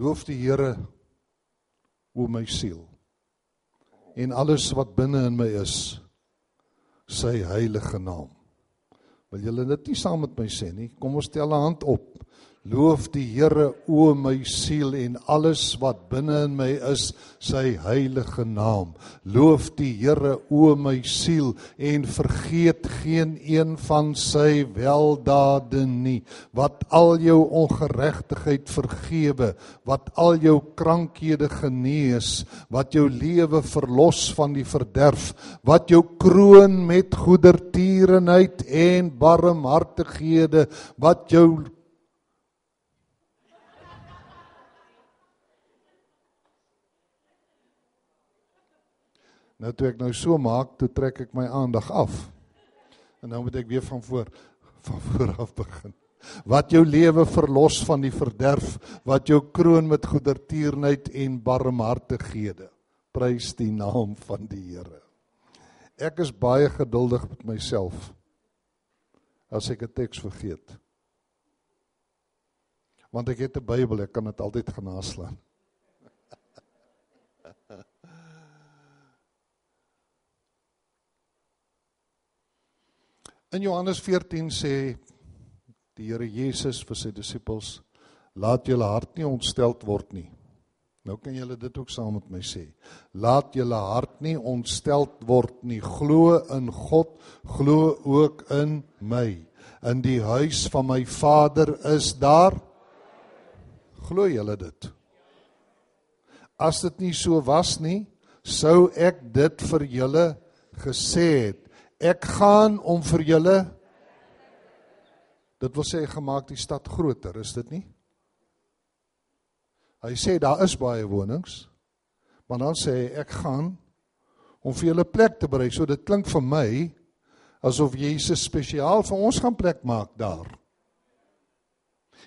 Loof die Here o my siel en alles wat binne in my is sy heilige naam. Wil julle dit nie saam met my sê nie? Kom ons tel 'n hand op. Loof die Here o my siel en alles wat binne in my is sy heilige naam. Loof die Here o my siel en vergeet geen een van sy weldade nie. Wat al jou ongeregtigheid vergewe, wat al jou krankhede genees, wat jou lewe verlos van die verderf, wat jou kroon met goedertierenheid en barmhartighede, wat jou Nou toe ek nou so maak, toe trek ek my aandag af. En nou moet ek weer van voor van voor af begin. Wat jou lewe verlos van die verderf, wat jou kroon met goedertierenheid en barmhartighede. Prys die naam van die Here. Ek is baie geduldig met myself as ek 'n teks vergeet. Want ek het 'n Bybel, ek kan dit altyd gaan naslaan. In Johannes 14 sê die Here Jesus vir sy disippels: "Laat julle hart nie ontsteld word nie." Nou kan julle dit ook saam met my sê. Laat julle hart nie ontsteld word nie. Glo in God, glo ook in my. In die huis van my Vader is daar Glo julle dit? As dit nie so was nie, sou ek dit vir julle gesê het. Ek gaan om vir julle Dit wil sê gemaak die stad groter, is dit nie? Hy sê daar is baie wonings. Maar dan sê hy ek gaan om vir julle plek te berei. So dit klink vir my asof Jesus spesiaal vir ons gaan plek maak daar.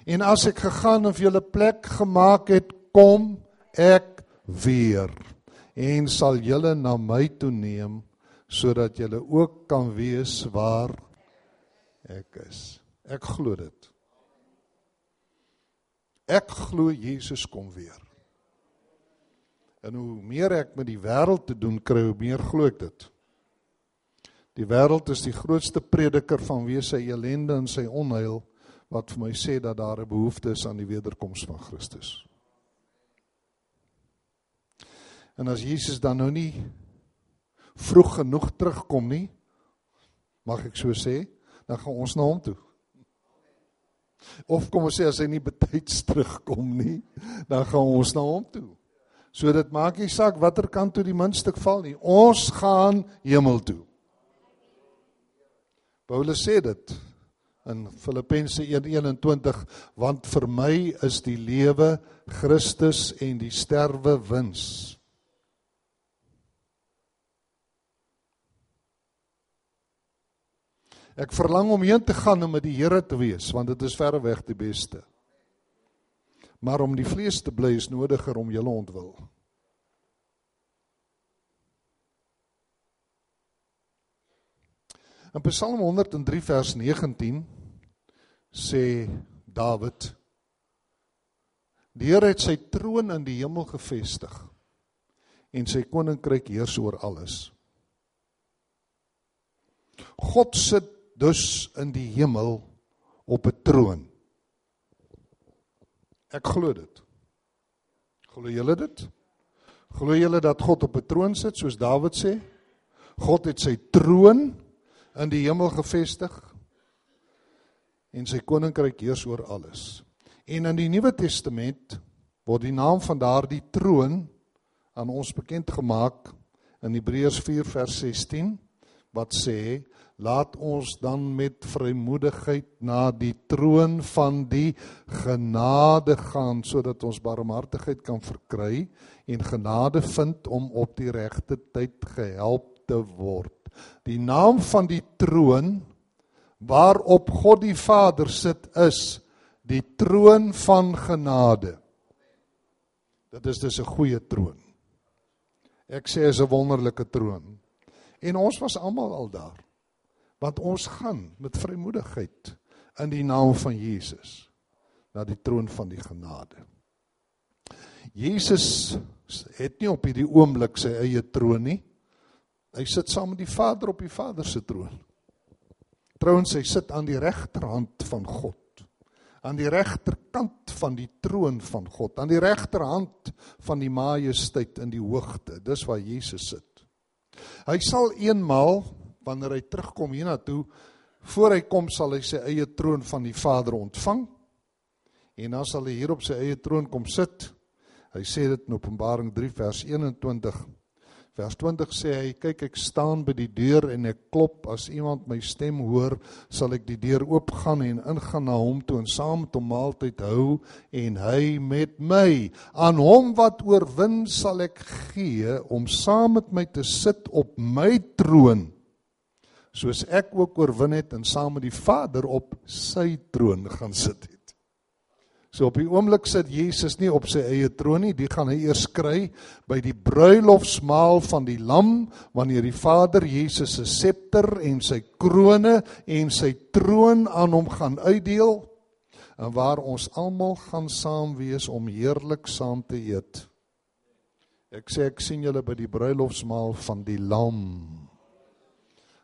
En as ek gegaan en vir julle plek gemaak het, kom ek weer en sal julle na my toe neem sodat jy ook kan wees waar ek is. Ek glo dit. Ek glo Jesus kom weer. En hoe meer ek met die wêreld te doen kry, hoe meer glo ek dit. Die wêreld is die grootste prediker van wie sy ellende en sy onheil wat vir my sê dat daar 'n behoefte is aan die wederkoms van Christus. En as Jesus dan nou nie vroeg genoeg terugkom nie, mag ek so sê, dan gaan ons na hom toe. Of kom ons sê as hy nie betyds terugkom nie, dan gaan ons na hom toe. So dit maak nie saak watter kant toe die muntstuk val nie. Ons gaan hemel toe. Paulus sê dit in Filippense 1:21 want vir my is die lewe Christus en die sterwe wins. Ek verlang om heen te gaan om met die Here te wees, want dit is verreweg die beste. Maar om die vlees te bly is nodiger om julle ontwil. In Psalm 103 vers 19 sê Dawid: Die Here het sy troon in die hemel gevestig en sy koninkryk heers oor alles. God sit dus in die hemel op 'n troon. Ek glo dit. Glo julle dit? Glo julle dat God op 'n troon sit soos Dawid sê? God het sy troon in die hemel gevestig en sy koninkryk heers oor alles. En in die Nuwe Testament word die naam van daardie troon aan ons bekend gemaak in Hebreërs 4 vers 16 wat sê laat ons dan met vrymoedigheid na die troon van die genade gaan sodat ons barmhartigheid kan verkry en genade vind om op die regte tyd gehelp te word. Die naam van die troon waarop God die Vader sit is die troon van genade. Dit is dus 'n goeie troon. Ek sê is 'n wonderlike troon. En ons was almal al daar want ons gaan met vrymoedigheid in die naam van Jesus na die troon van die genade. Jesus het nie op hierdie oomblik sy eie troon nie. Hy sit saam met die Vader op die Vader se troon. Trouwens, hy sit aan die regterhand van God. Aan die regterkant van die troon van God, aan die regterhand van die majesteit in die hoogte. Dis waar Jesus sit. Hy sal eenmaal wanneer hy terugkom hiernatoe, voor hy kom sal hy sy eie troon van die Vader ontvang. En dan sal hy hier op sy eie troon kom sit. Hy sê dit in Openbaring 3 vers 21. Vers 20 sê hy: "Kyk, ek staan by die deur en ek klop. As iemand my stem hoor, sal ek die deur oopgaan en ingaan na hom toe en saam met hom maaltyd hou en hy met my. Aan hom wat oorwin sal ek gee om saam met my te sit op my troon." Soos ek ook oorwin het en saam met die Vader op sy troon gaan sit het. So op die oomblik sit Jesus nie op sy eie troon nie, dit gaan hy eers kry by die bruilofsmaal van die lam wanneer die Vader Jesus se septer en sy krone en sy troon aan hom gaan uitdeel en waar ons almal gaan saam wees om heerlik saam te eet. Ek sê ek sien julle by die bruilofsmaal van die lam.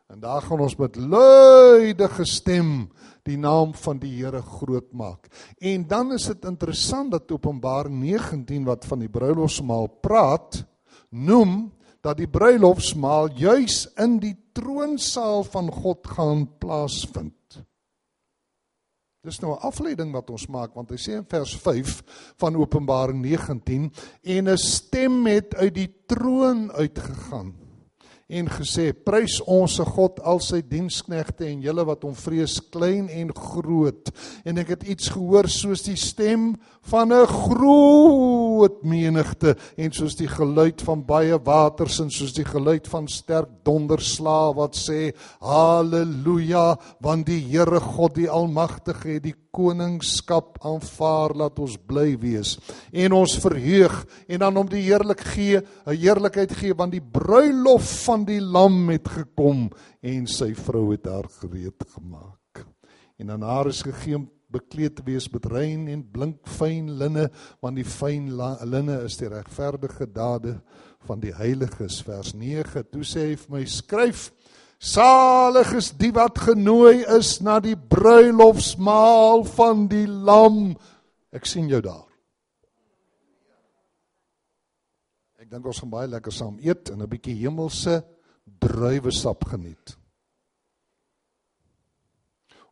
En daar gaan ons met luidige stem die naam van die Here groot maak. En dan is dit interessant dat Openbaring 19 wat van die bruilofsmaal praat, noem dat die bruilofsmaal juis in die troonsaal van God gaan plaasvind. Dis nou 'n afleiding wat ons maak want hy sê in vers 5 van Openbaring 19 en 'n stem het uit die troon uitgegaan en gesê prys ons se God al sy diensknegte en julle wat hom vrees klein en groot. En ek het iets gehoor soos die stem van 'n groot menigte en soos die geluid van baie waters en soos die geluid van sterk donderslae wat sê haleluja want die Here God die almagtige het die koningskap aanvaar laat ons bly wees. En ons verheug en dan om die heerlik gee 'n heerlikheid gee want die bruilof van die lam het gekom en sy vrou het haar gereed gemaak. En aan haar is gegee om bekleed te wees met rein en blink fyn linne want die fyn linne is die regverdige dade van die heiliges. Vers 9 toe sê hy vir my skryf Salig is die wat genooi is na die bruilofsmaal van die lam. Ek sien jou daar. Ek dink ons gaan baie lekker saam eet en 'n bietjie hemelse druiwesap geniet.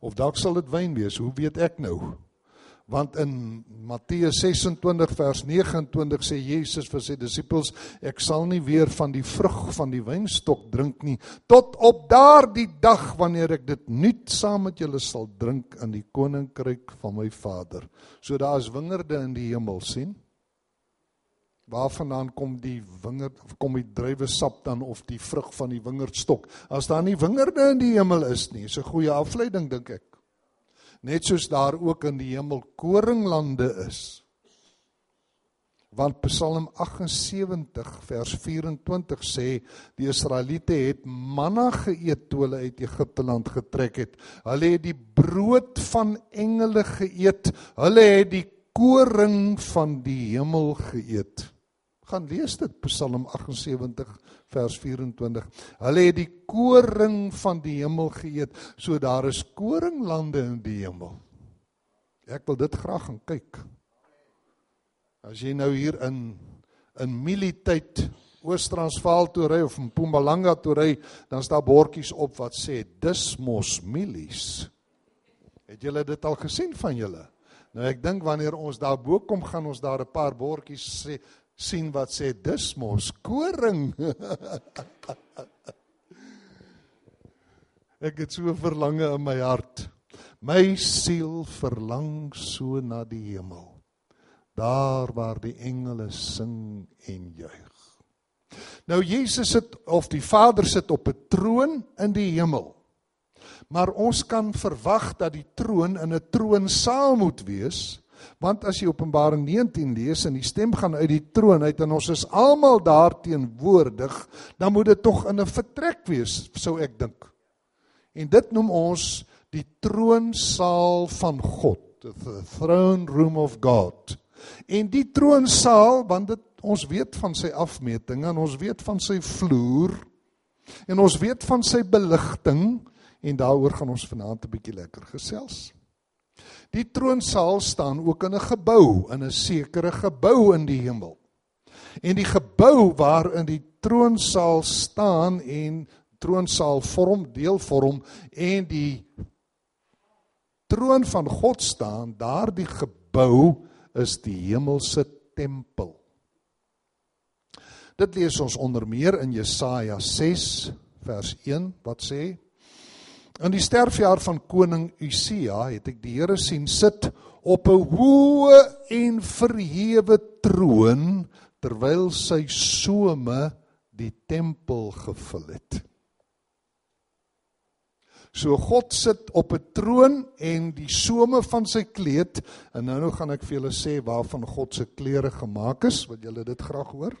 Of dalk sal dit wyn wees, hoe weet ek nou? Want in Matteus 26 vers 29 sê Jesus vir sy disippels ek sal nie weer van die vrug van die wynstok drink nie tot op daardie dag wanneer ek dit nuut saam met julle sal drink in die koninkryk van my Vader. So daar is wingerde in die hemel sien. Waarvandaan kom die wingerd kom die druiwesap dan of die vrug van die wingerdstok? As daar nie wingerde in die hemel is nie, is 'n goeie afleiding dink ek net soos daar ook in die hemel koringlande is. Want Psalm 78 vers 24 sê die Israeliete het manna geëet toe hulle uit Egipte land getrek het. Hulle het die brood van engele geëet. Hulle het die koring van die hemel geëet. Gaan lees dit Psalm 78 vers 24. Hulle het die koring van die hemel geëet. So daar is koringlande in die hemel. Ek wil dit graag gaan kyk. As jy nou hier in in Militeit Oos-Transvaal toe ry of in Mpumalanga toe ry, dan staan bordjies op wat sê Dismos Milies. Het julle dit al gesien van julle? Nou ek dink wanneer ons daar bo kom gaan ons daar 'n paar bordjies sê sien wat sê dis mos koring. Ek het so verlange in my hart. My siel verlang so na die hemel. Daar waar die engele sing en juig. Nou Jesus sit of die Vader sit op 'n troon in die hemel. Maar ons kan verwag dat die troon in 'n troonsaal moet wees Want as jy Openbaring 19 lees en die stem gaan uit die troon uit en ons is almal daar teenwoordig, dan moet dit tog in 'n vertrek wees, sou ek dink. En dit noem ons die troonsaal van God, the throne room of God. En die troonsaal, want dit ons weet van sy afmeting en ons weet van sy vloer en ons weet van sy beligting en daaroor gaan ons vanaand 'n bietjie lekker gesels. Die troonsaal staan ook in 'n gebou, in 'n sekere gebou in die hemel. En die gebou waarin die troonsaal staan en troonsaal vorm, deel vorm en die troon van God staan, daardie gebou is die hemelse tempel. Dit lees ons onder meer in Jesaja 6 vers 1 wat sê In die sterfjaar van koning Usia het ek die Here sien sit op 'n hoë en verhewe troon terwyl sy some die tempel gevul het. So God sit op 'n troon en die some van sy kleed en nou nou gaan ek vir julle sê waarvan God se klere gemaak is, wat julle dit graag hoor.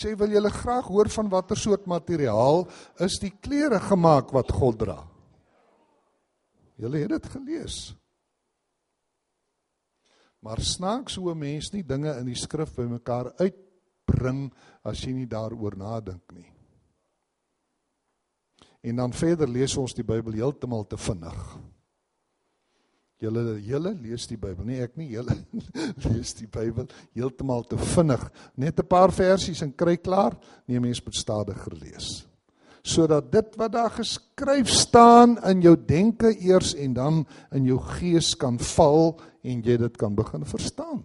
Sê wil julle graag hoor van watter soort materiaal is die klere gemaak wat God dra? Julle het dit gelees. Maar snaaks hoe 'n mens nie dinge in die skrif bymekaar uitbring as jy nie daaroor nadink nie. En dan verder lees ons die Bybel heeltemal te vinnig. Julle julle lees die Bybel, nie ek nie, julle lees die Bybel heeltemal te vinnig. Net 'n paar versies en kry klaar. Nee, mens moet stadiger lees. Sodat dit wat daar geskryf staan in jou denke eers en dan in jou gees kan val en jy dit kan begin verstaan.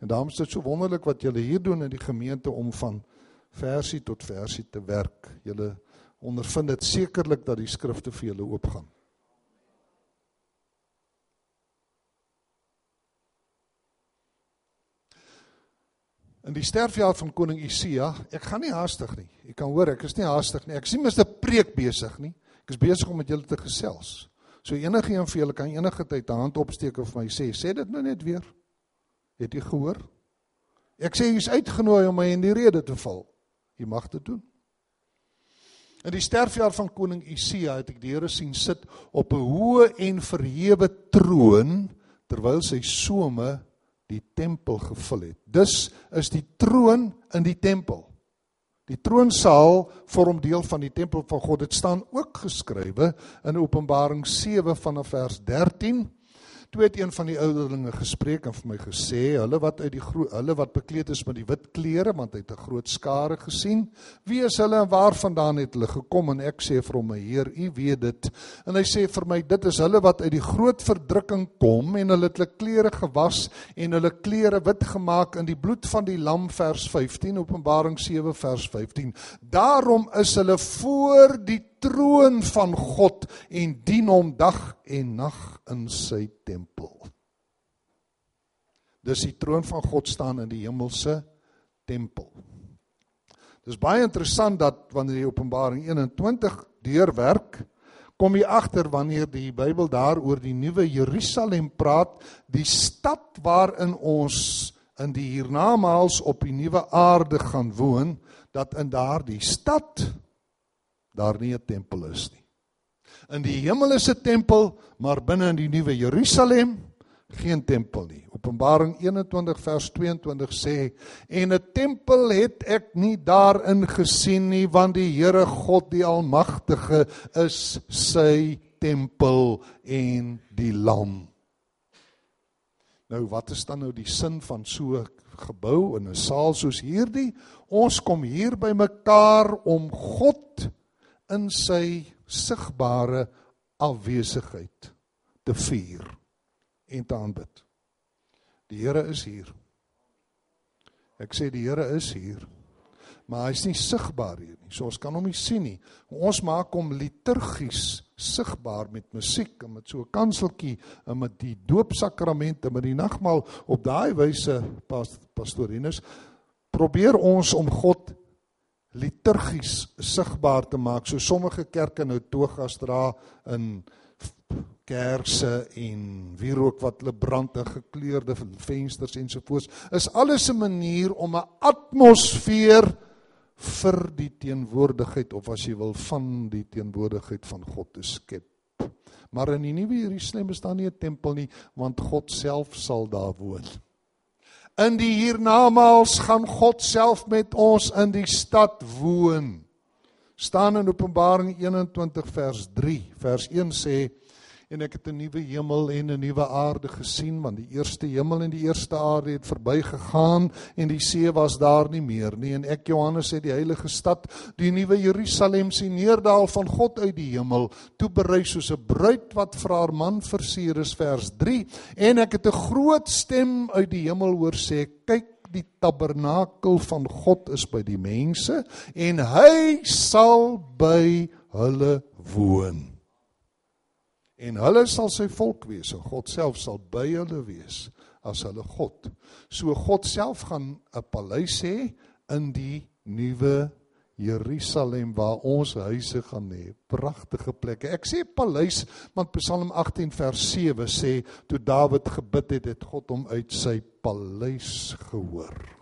En daarom is dit so wonderlik wat julle hier doen in die gemeente om van versie tot versie te werk. Julle ondervind dit sekerlik dat die skrifte vir julle oopgaan. In die sterfjaar van koning Usia, ek gaan nie haastig nie. Jy kan hoor, ek is nie haastig nie. Ek sien mos 'n preek besig nie. Ek is besig om met julle te gesels. So enige een van julle kan enige tyd 'n hand opsteek of my sê, sê dit nou net weer. Het jy gehoor? Ek sê jy's uitgenooi om my in die rede te val. Jy mag dit doen. In die sterfjaar van koning Usia het ek die Here sien sit op 'n hoë en verhewe troon terwyl sy some die tempel gevul het. Dus is die troon in die tempel. Die troonsaal vorm deel van die tempel van God. Dit staan ook geskrywe in Openbaring 7 vanaf vers 13 Toe het een van die ouderlinge gespreek en vir my gesê, hulle wat uit die hulle wat bekleed is met die wit klere, want hy het 'n groot skare gesien. Wie is hulle en waarvandaan het hulle gekom? En ek sê vir hom, "Heer, U weet dit." En hy sê vir my, "Dit is hulle wat uit die groot verdrukking kom en hulle het hulle klere gewas en hulle klere wit gemaak in die bloed van die lam." Vers 15, Openbaring 7 vers 15. Daarom is hulle voor die troon van God en dien hom dag en nag in sy tempel. Dis die troon van God staan in die hemelse tempel. Dis baie interessant dat wanneer jy Openbaring 21 deurwerk, kom jy agter wanneer die Bybel daaroor die nuwe Jerusalem praat, die stad waarin ons in die hiernamaals op die nuwe aarde gaan woon, dat in daardie stad daar nie 'n tempel is nie. In die hemel is 'n tempel, maar binne in die nuwe Jerusalem geen tempel nie. Openbaring 21 vers 22 sê en 'n tempel het ek nie daarin gesien nie want die Here God die almagtige is sy tempel en die lam. Nou wat is dan nou die sin van so 'n gebou in 'n saal soos hierdie? Ons kom hier by mekaar om God in sy sigbare afwesigheid te vier en te aanbid. Die Here is hier. Ek sê die Here is hier. Maar hy's nie sigbaar hier nie. So ons kan hom nie sien nie. Ons maak hom liturgies sigbaar met musiek en met so 'n kanseltjie en met die doopsakramente met die nagmaal op daai wyse pastorinus probeer ons om God liturgies sigbaar te maak. So sommige kerke nou togas dra in kerse en wierook wat hulle brand en gekleurde vensters ensovoorts. Is alles 'n manier om 'n atmosfeer vir die teenwoordigheid of as jy wil van die teenwoordigheid van God te skep. Maar in die nuwe Jerusalem is daar nie 'n tempel nie, want God self sal daar woon. In die hiernamaals gaan God self met ons in die stad woon. staan in Openbaring 21 vers 3. Vers 1 sê en ek het 'n nuwe hemel en 'n nuwe aarde gesien want die eerste hemel en die eerste aarde het verbygegaan en die see was daar nie meer nie. En ek Johannes het die heilige stad die nuwe Jerusalem sien neerdal van God uit die hemel toe berei soos 'n bruid wat vir haar man versier is vers 3 en ek het 'n groot stem uit die hemel hoor sê kyk die tabernakel van God is by die mense en hy sal by hulle woon en hulle sal sy volk wees en God self sal by hulle wees as hulle God. So God self gaan 'n paleis hê in die nuwe Jerusalem waar ons huise gaan hê. Pragtige plekke. Ek sê paleis want Psalm 18 vers 7 sê toe Dawid gebid het, het God hom uit sy paleis gehoor.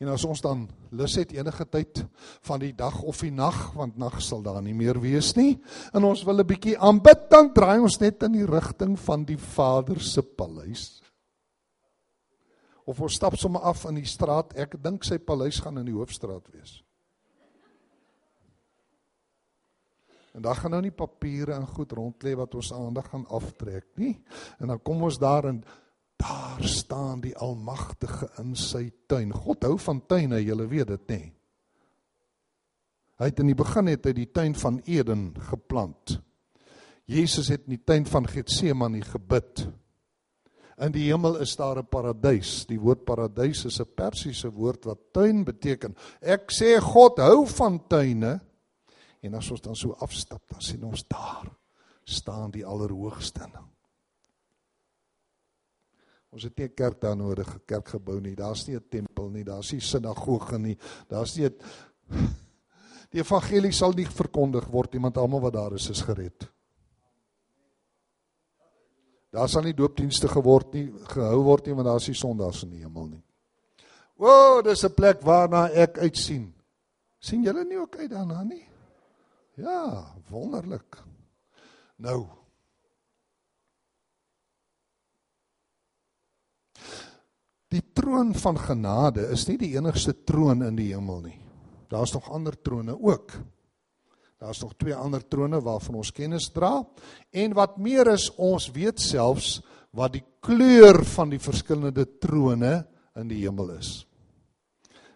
En as ons dan lus het enige tyd van die dag of die nag, want nag sal daar nie meer wees nie, en ons wil 'n bietjie aanbid, dan draai ons net in die rigting van die Vader se paleis. Of ons stap sommer af in die straat. Ek dink sy paleis gaan in die hoofstraat wees. En daar gaan nou nie papiere en goed rond lê wat ons aandag gaan aftrek nie. En dan kom ons daar en Daar staan die Almagtige in sy tuin. God hou van tuine, julle weet dit nê. Hy het in die begin het hy die tuin van Eden geplant. Jesus het in die tuin van Getsemane gebid. In die hemel is daar 'n paradys. Die woord paradys is 'n Persiese woord wat tuin beteken. Ek sê God hou van tuine. En as ons dan so afstap, dan sien ons daar staan die Allerhoogste. Ons het nie 'n kerk daar nodig, 'n kerkgebou nie. Daar's nie 'n tempel nie, daar's nie sinagoge nie. Daar's nie 'n Die evangelie sal nie verkondig word nie, want almal wat daar is is gered. Daar sal nie doopdienste geword nie, gehou word nie, want daar's nie sondaars in die hemel nie. O, oh, dis 'n plek waarna ek uitsien. sien julle nie ook uit daarna nie? Ja, wonderlik. Nou, Die troon van genade is nie die enigste troon in die hemel nie. Daar's nog ander trone ook. Daar's nog twee ander trone waarvan ons kennis dra en wat meer is ons weet selfs wat die kleur van die verskillende trone in die hemel is.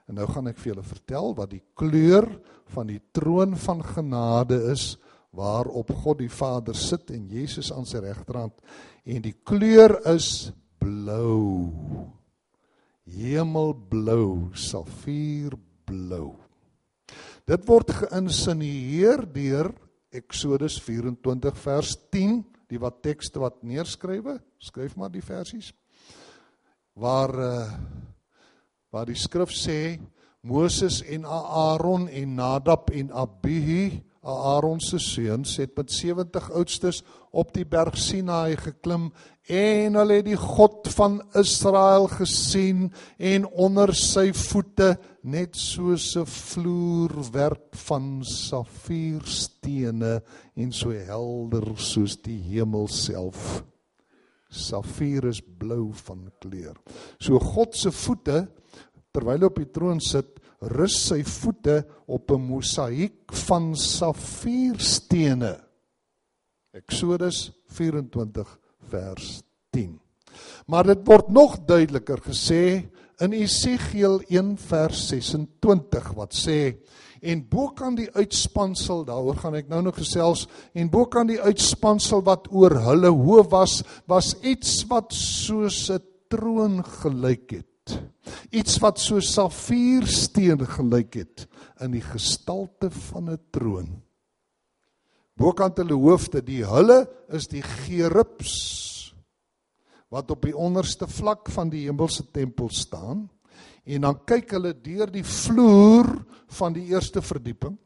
En nou gaan ek vir julle vertel wat die kleur van die troon van genade is waarop God die Vader sit en Jesus aan sy regterhand en die kleur is blou hemelblou, safierblou. Dit word geïnsinueer deur Eksodus 24 vers 10, die wat tekste wat neerskrywe, skryf maar die versies. Waar uh waar die skrif sê Moses en Aaron en Nadab en Abihu Aaron se seuns het met 70 oudstes op die berg Sinaai geklim en hulle het die God van Israel gesien en onder sy voete net soos 'n vloerwerk van safierstene en so helder soos die hemel self. Safier is blou van kleur. So God se voete terwyl hy op die troon sit rus sy voete op 'n mosaïek van safierstene. Eksodus 24 vers 10. Maar dit word nog duideliker gesê in Esegiel 1 vers 26 wat sê en bokant die uitspansel daaroor gaan ek nou nog gesels en bokant die uitspansel wat oor hulle hoof was was iets wat soos 'n troon gelyk het Iets wat so safiersteen gelyk het in die gestalte van 'n troon. Bokant hulle hoofde, die hulle is die gerubs wat op die onderste vlak van die hemelse tempel staan. En dan kyk hulle deur die vloer van die eerste verdieping.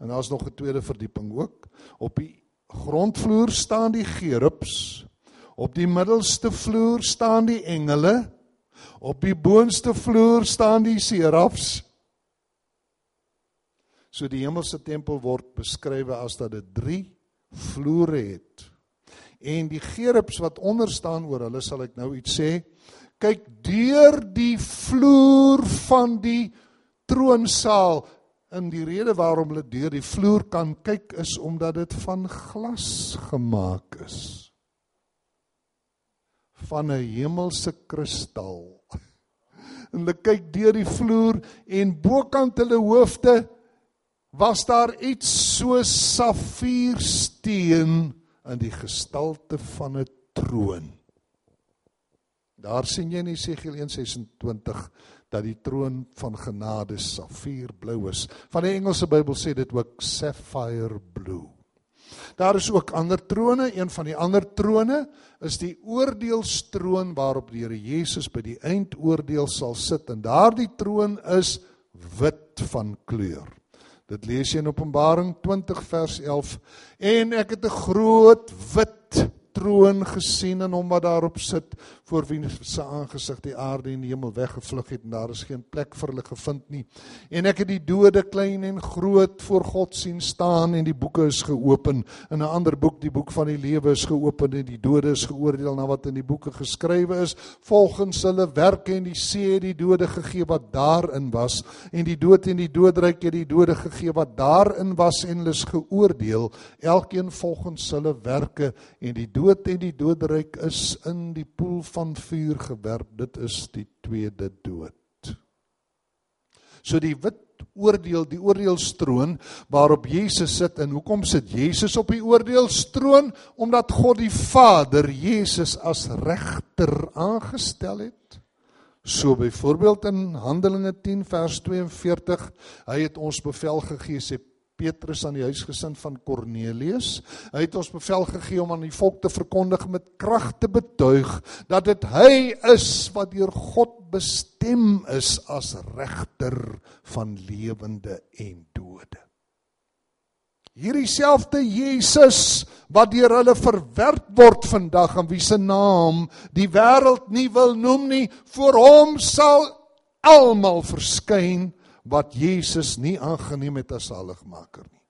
En daar's nog 'n tweede verdieping ook. Op die grondvloer staan die gerubs. Op die middelste vloer staan die engele Op die boonste vloer staan die serafs. So die hemelse tempel word beskryf as dat dit 3 vloere het. En die gerubs wat onder staan oor hulle sal ek nou iets sê. Kyk deur die vloer van die troonsaal. In die rede waarom hulle deur die vloer kan kyk is omdat dit van glas gemaak is. Van 'n hemelse kristal. En hulle kyk deur die vloer en bokant hulle hoofde was daar iets so safiersteen in die gestalte van 'n troon. Daar sien jy in Jesegiel 1:26 dat die troon van genade safierblou is. Van die Engelse Bybel sê dit ook sapphire blue. Daar is ook ander trone, een van die ander trone is die oordeelstroon waarop die Here Jesus by die eindoordeel sal sit. En daardie troon is wit van kleur. Dit lees jy in Openbaring 20 vers 11 en ek het 'n groot wit troon gesien en hom wat daarop sit voor wie se aangesig die aarde en die hemel weggevlug het en daar is geen plek vir hulle gevind nie. En ek het die dode klein en groot voor God sien staan en die boeke is geopen. In 'n ander boek, die boek van die lewe is geopen en die dode is geoordeel na wat in die boeke geskrywe is volgens hulle werke en die see het die dode gegee wat daarin was en die dood en die doodryk het die dode gegee wat daarin was en hulle is geoordeel elkeen volgens hulle werke en die dood en die doodryk is in die poel van van vuur gewerp. Dit is die tweede dood. So die wit oordeel, die oordeelstroon waarop Jesus sit en hoekom sit Jesus op die oordeelstroon? Omdat God die Vader Jesus as regter aangestel het. So byvoorbeeld in Handelinge 10 vers 42, hy het ons bevel gegee sê Petrus aan die huisgesin van Kornelius. Hy het ons bevel gegee om aan die volk te verkondig met krag te betuig dat dit hy is wat deur God bestem is as regter van lewende en dode. Hierdie selfde Jesus wat deur hulle verwerp word vandag en wie se naam die wêreld nie wil noem nie, voor hom sal almal verskyn wat Jesus nie aangeneem het as saligmaker nie.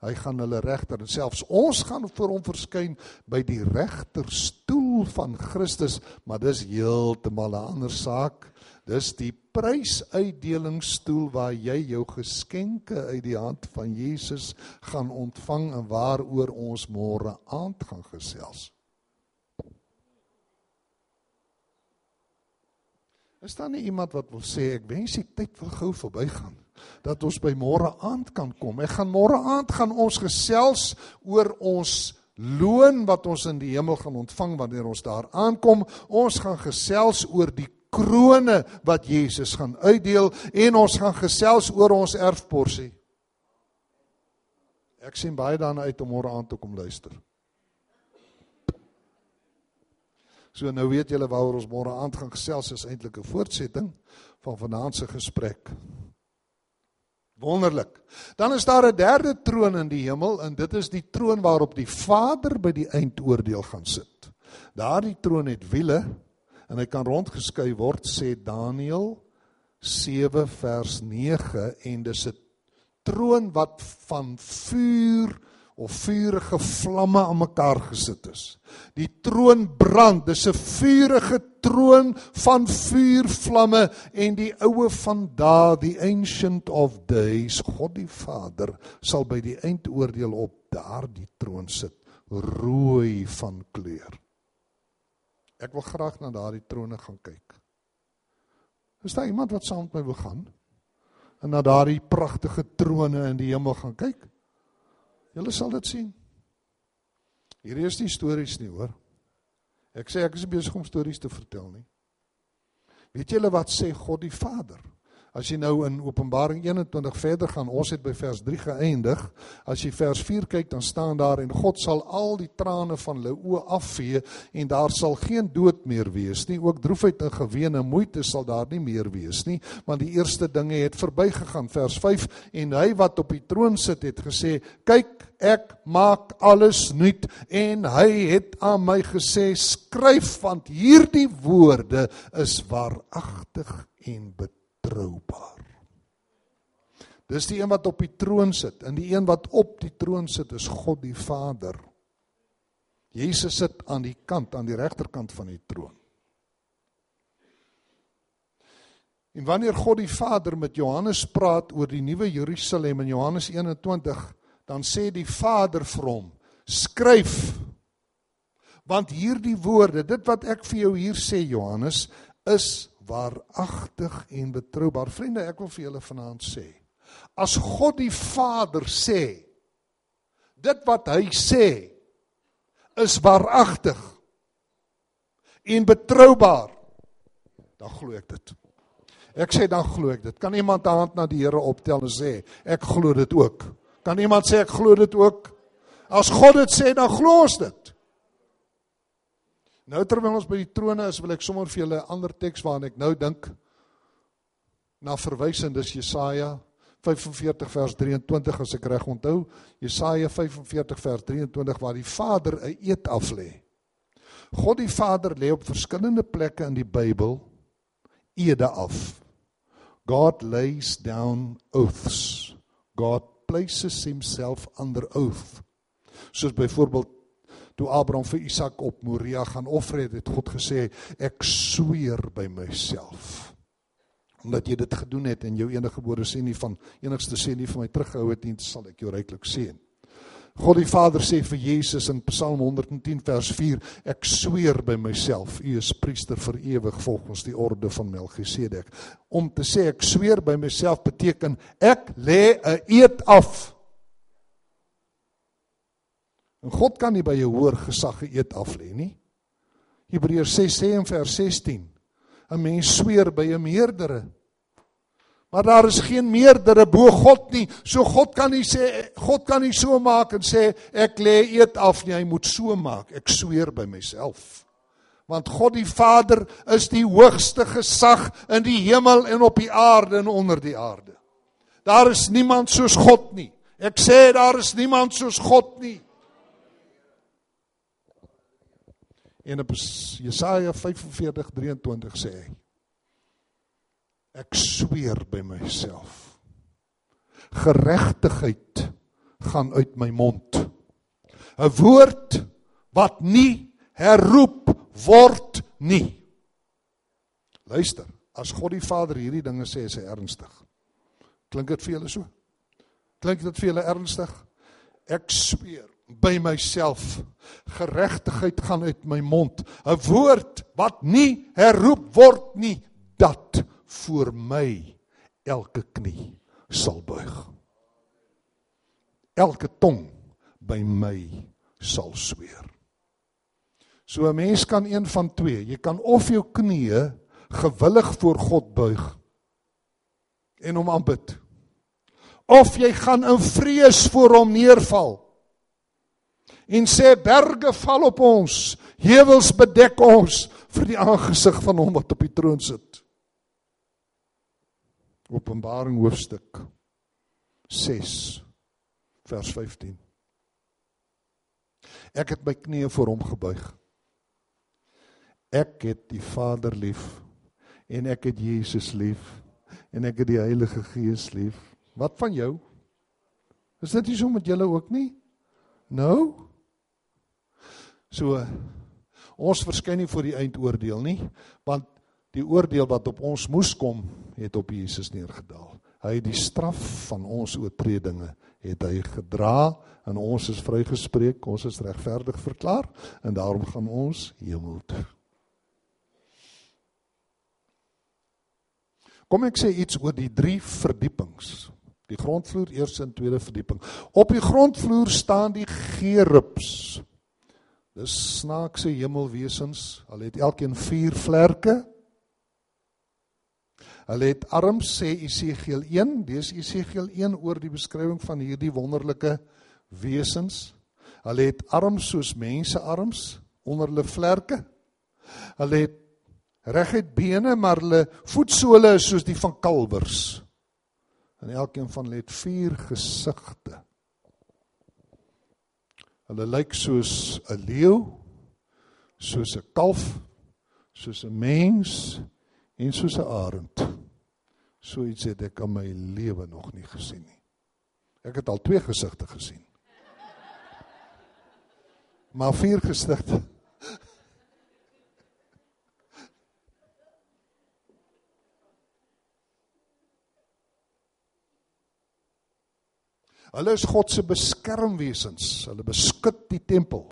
Hy gaan hulle regter en selfs ons gaan voor hom verskyn by die regterstoel van Christus, maar dis heeltemal 'n ander saak. Dis die prysuitdelingsstoel waar jy jou geskenke uit die hand van Jesus gaan ontvang en waaroor ons môre aand gaan gesels. Is daar nie iemand wat wil sê ek wens die tyd wil gou verbygaan dat ons by môre aand kan kom. Ek gaan môre aand gaan ons gesels oor ons loon wat ons in die hemel gaan ontvang wanneer ons daar aankom. Ons gaan gesels oor die krone wat Jesus gaan uitdeel en ons gaan gesels oor ons erfporsie. Ek sien baie daarna uit om môre aand te kom luister. So nou weet julle waaroor ons môre aand gaan gesels is eintlik 'n voortsetting van vanaand se gesprek. Wonderlik. Dan is daar 'n derde troon in die hemel en dit is die troon waarop die Vader by die eindoordeel gaan sit. Daardie troon het wiele en hy kan rondgeskuif word sê Daniël 7 vers 9 en dis 'n troon wat van vuur of vuurige vlamme aan mekaar gesit is. Die troon brand, dis 'n vuurige troon van vuurvlamme en die oue van daai die ancient of days, God die Vader sal by die eindoordeel op daardie troon sit, rooi van kleur. Ek wil graag na daardie trone gaan kyk. Is daar iemand wat saam met my wil gaan? En na daardie pragtige trone in die hemel gaan kyk? Julle sal dit sien. Hierdie is nie stories nie, hoor. Ek sê ek is besig om stories te vertel nie. Weet julle wat sê God die Vader? As jy nou in Openbaring 21 verder gaan, ons het by vers 3 geëindig. As jy vers 4 kyk, dan staan daar en God sal al die trane van hulle oë afvee en daar sal geen dood meer wees nie. Ook droefheid en geween en moeite sal daar nie meer wees nie, want die eerste dinge het verbygegaan. Vers 5 en hy wat op die troon sit het gesê: "Kyk, ek maak alles nuut." En hy het aan my gesê: "Skryf want hierdie woorde is waaragtig en betroubaar." Dis die een wat op die troon sit en die een wat op die troon sit is God die Vader. Jesus sit aan die kant, aan die regterkant van die troon. En wanneer God die Vader met Johannes praat oor die nuwe Jerusalem in Johannes 21, dan sê die Vader vir hom: "Skryf want hierdie woorde, dit wat ek vir jou hier sê Johannes, is waaragtig en betroubaar." Vriende, ek wil vir julle vanaand sê, as God die Vader sê, dit wat hy sê is waaragtig en betroubaar, dan glo ek dit. Ek sê dan glo ek dit. Kan iemand 'n hand na die Here optel en sê ek glo dit ook? Kan iemand sê ek glo dit ook? As God dit sê, dan glo ons dit. Nou terwyl ons by die trone is, wil ek sommer vir julle 'n ander teks waarna ek nou dink na verwys en dis Jesaja 45 vers 23 as ek reg onthou. Jesaja 45 vers 23 waar die Vader 'n eed af lê. God die Vader lê op verskillende plekke in die Bybel ede af. God lays down oaths. God places himself under oath. Soos byvoorbeeld toe Abraham vir Isak op Moria gaan offer het, het God gesê ek sweer by myself. Omdat jy dit gedoen het en jou enige gebore seun nie van enigste seun nie vir my teruggehou het nie, sal ek jou ryklik seën. God die Vader sê vir Jesus in Psalm 110 vers 4: Ek sweer by myself, u is priester vir ewig volgens die orde van Melchisedek. Om te sê ek sweer by myself beteken ek lê 'n eed af. En God kan nie by jou hoër gesag eed af lê nie. Hebreërs 6 sê in vers 16: 'n Mens sweer by 'n meerdere Maar daar is geen meerdere bo God nie. So God kan nie sê God kan nie so maak en sê ek lê eet af nie. Hy moet so maak. Ek sweer by myself. Want God die Vader is die hoogste gesag in die hemel en op die aarde en onder die aarde. Daar is niemand soos God nie. Ek sê daar is niemand soos God nie. En op Jesaja 45:23 sê hy Ek sweer by myself. Geregtigheid gaan uit my mond. 'n Woord wat nie herroep word nie. Luister, as God die Vader hierdie dinge sê, is hy ernstig. Klink dit vir julle so? Klink dit vir julle ernstig? Ek sweer by myself geregtigheid gaan uit my mond 'n woord wat nie herroep word nie dat voor my elke knie sal buig. Elke tong by my sal sweer. So 'n mens kan een van twee, jy kan of jou knieë gewillig voor God buig en hom aanbid. Of jy gaan in vrees voor hom neerval en sê berge val op ons, heuwels bedek ons vir die aangesig van hom wat op die troon sit. Openbaring hoofstuk 6 vers 15. Ek het my knieë voor hom gebuig. Ek het die Vader lief en ek het Jesus lief en ek het die Heilige Gees lief. Wat van jou? Is dit nie so met julle ook nie? Nou? So ons verskyn nie voor die eindoordeel nie, want die oordeel wat op ons moes kom, het op Jesus neergedaal. Hy het die straf van ons oortredinge het hy gedra en ons is vrygespreek, ons is regverdig verklaar en daarom gaan ons hemel toe. Kom ek sê iets oor die drie verdiepings. Die grondvloer, eerste en tweede verdieping. Op die grondvloer staan die gerubs. Dis snaakse hemelwesens. Hulle het elkeen 4 vlerke Hulle het arms sê Esegiel 1, dis Esegiel 1 oor die beskrywing van hierdie wonderlike wesens. Hulle het arms soos mense arms onder hulle vlerke. Hulle het reguit bene, maar hulle voetsole is soos die van kalwers. En elkeen van hulle het vier gesigte. Hulle lyk soos 'n leeu, soos 'n kalf, soos 'n mens en soos 'n arend. So iets het ek in my lewe nog nie gesien nie. Ek het al twee gesigte gesien. Maar vier gesigte. Hulle is God se beskermwesens. Hulle beskud die tempel.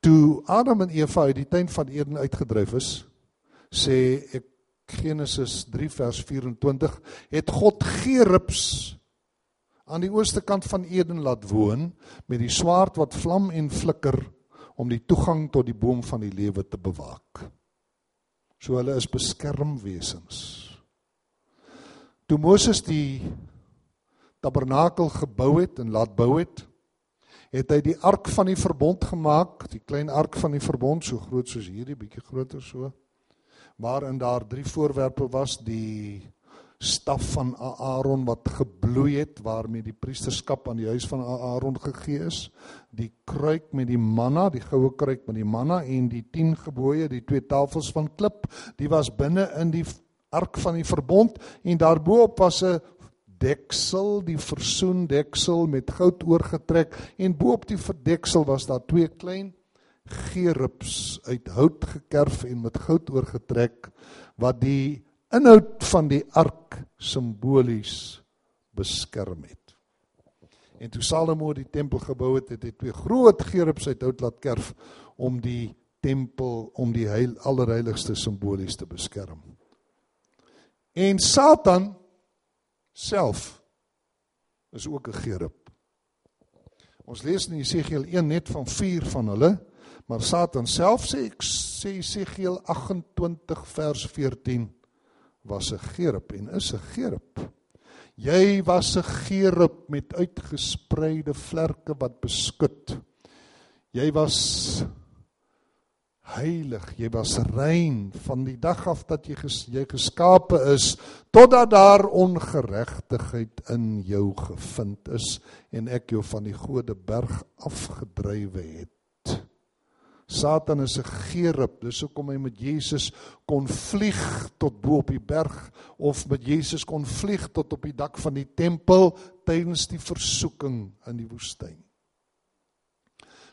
Toe Adam en Eva uit die tuin van Eden uitgedryf is, sê ek Genesis 3 vers 24, het God gerubs aan die ooste kant van Eden laat woon met die swaard wat vlam en flikker om die toegang tot die boom van die lewe te bewaak. So hulle is beskermwesens. Toe Moses die tabernakel gebou het en laat bou het, het hy die ark van die verbond gemaak, die klein ark van die verbond so groot soos hierdie, bietjie groter so. Waarin daar drie voorwerpe was, die staf van Aaron wat gebloei het waarmee die priesterskap aan die huis van Aaron gegee is, die kruik met die manna, die goue kruik met die manna en die 10 gebooie, die twee tafels van klip, die was binne in die ark van die verbond en daarbo-op was 'n deksel, die versoendeksel met goud oorgetrek en bo op die verdeksel was daar twee klein gerubs uit hout gekerf en met goud oorgetrek wat die inhoud van die ark simbolies beskerm het. En toe Salomo die tempel gebou het, het hy twee groot gerubs uit hout laat kerf om die tempel om die heil allerheiligste simbolies te beskerm. En Satan self is ook 'n gerub. Ons lees in Jesegiel 1 net van 4 van hulle, maar Satan self sê ek sê Jesegiel 28 vers 14 was 'n gerub en is 'n gerub. Jy was 'n gerub met uitgespreide vlerke wat beskud. Jy was heilig, jy was rein van die dag af dat jy ges, jy geskape is totdat daar ongeregtigheid in jou gevind is en ek jou van die gode berg afgedrywe het. Satan is 'n gerub, dis hoekom hy met Jesus kon vlieg tot bo op die berg of met Jesus kon vlieg tot op die dak van die tempel tydens die versoeking in die woestyn.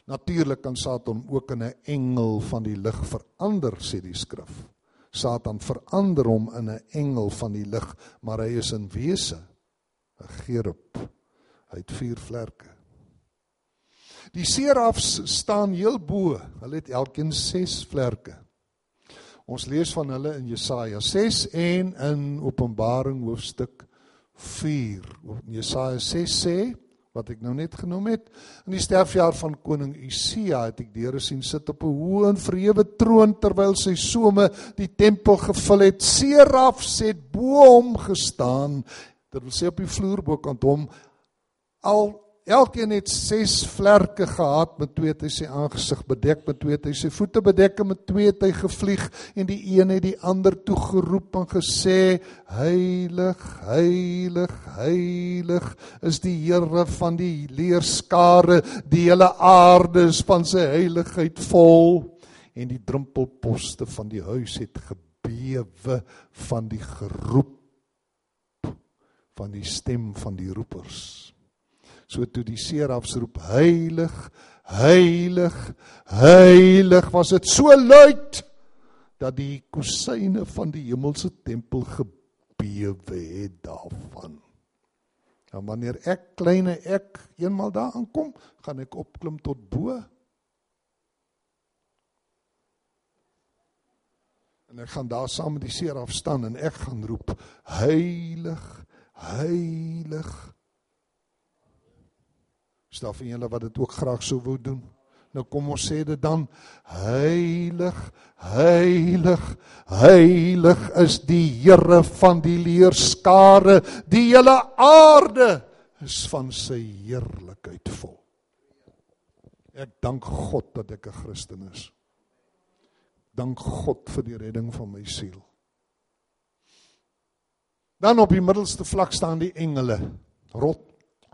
Natuurlik kan Satan ook in 'n engel van die lig verander, sê die skrif. Satan verander hom in 'n engel van die lig, maar hy is in wese 'n gerub. Hy het vier vlerke. Die serafs staan heel bo. Hulle het elkeen 6 vlerke. Ons lees van hulle in Jesaja 6 en in Openbaring hoofstuk 4. Jesaja 6 sê wat ek nou net genoem het. In die sterfjaar van koning Usia het ek deure sien sit op 'n hoë en verhewe troon terwyl sy some die tempel gevul het. Serafs het bo hom gestaan. Dit wil sê op die vloer bokant hom al Elkeen het 6 vlerke gehad, met twee het hy sy aangesig bedek, met twee het hy sy voete bedek en met twee het hy gevlieg en die een het die ander toe geroep en gesê: Heilig, heilig, heilig is die Here van die leerskare, die hele aarde is van sy heiligheid vol en die drempelposte van die huis het gebewe van die geroep van die stem van die roepers. So toe die serafs roep heilig, heilig, heilig, was dit so luid dat die kusyne van die hemelse tempel gebewe het daarvan. En wanneer ek kleine ek eenmal daar aankom, gaan ek opklim tot bo. En ek gaan daar saam met die seraf staan en ek gaan roep heilig, heilig, Staf en julle wat dit ook graag sou wou doen. Nou kom ons sê dit dan heilig heilig heilig is die Here van die leerskare die hele aarde is van sy heerlikheid vol. Ek dank God dat ek 'n Christen is. Dank God vir die redding van my siel. Dan op die middelste vlak staan die engele rot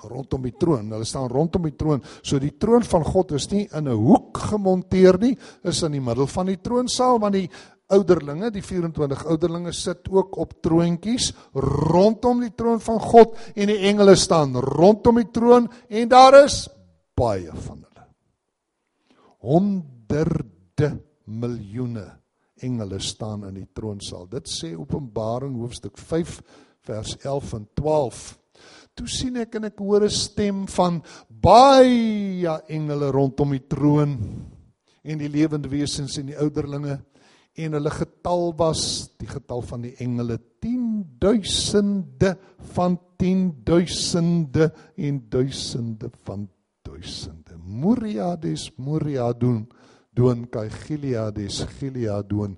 rondom die troon. Hulle staan rondom die troon. So die troon van God is nie in 'n hoek gemonteer nie, is in die middel van die troonsaal want die ouderlinge, die 24 ouderlinge sit ook op troontjies rondom die troon van God en die engele staan rondom die troon en daar is baie van hulle. Honderde miljoene engele staan in die troonsaal. Dit sê Openbaring hoofstuk 5 vers 11 en 12. Toe sien ek en ek hoor 'n stem van baie engele rondom die troon en die lewende wesens en die ouderlinge en hulle getal was die getal van die engele 10000de van 10000de en duisende van duisende. Muriades Muriadun doen kai Gileades Gileadun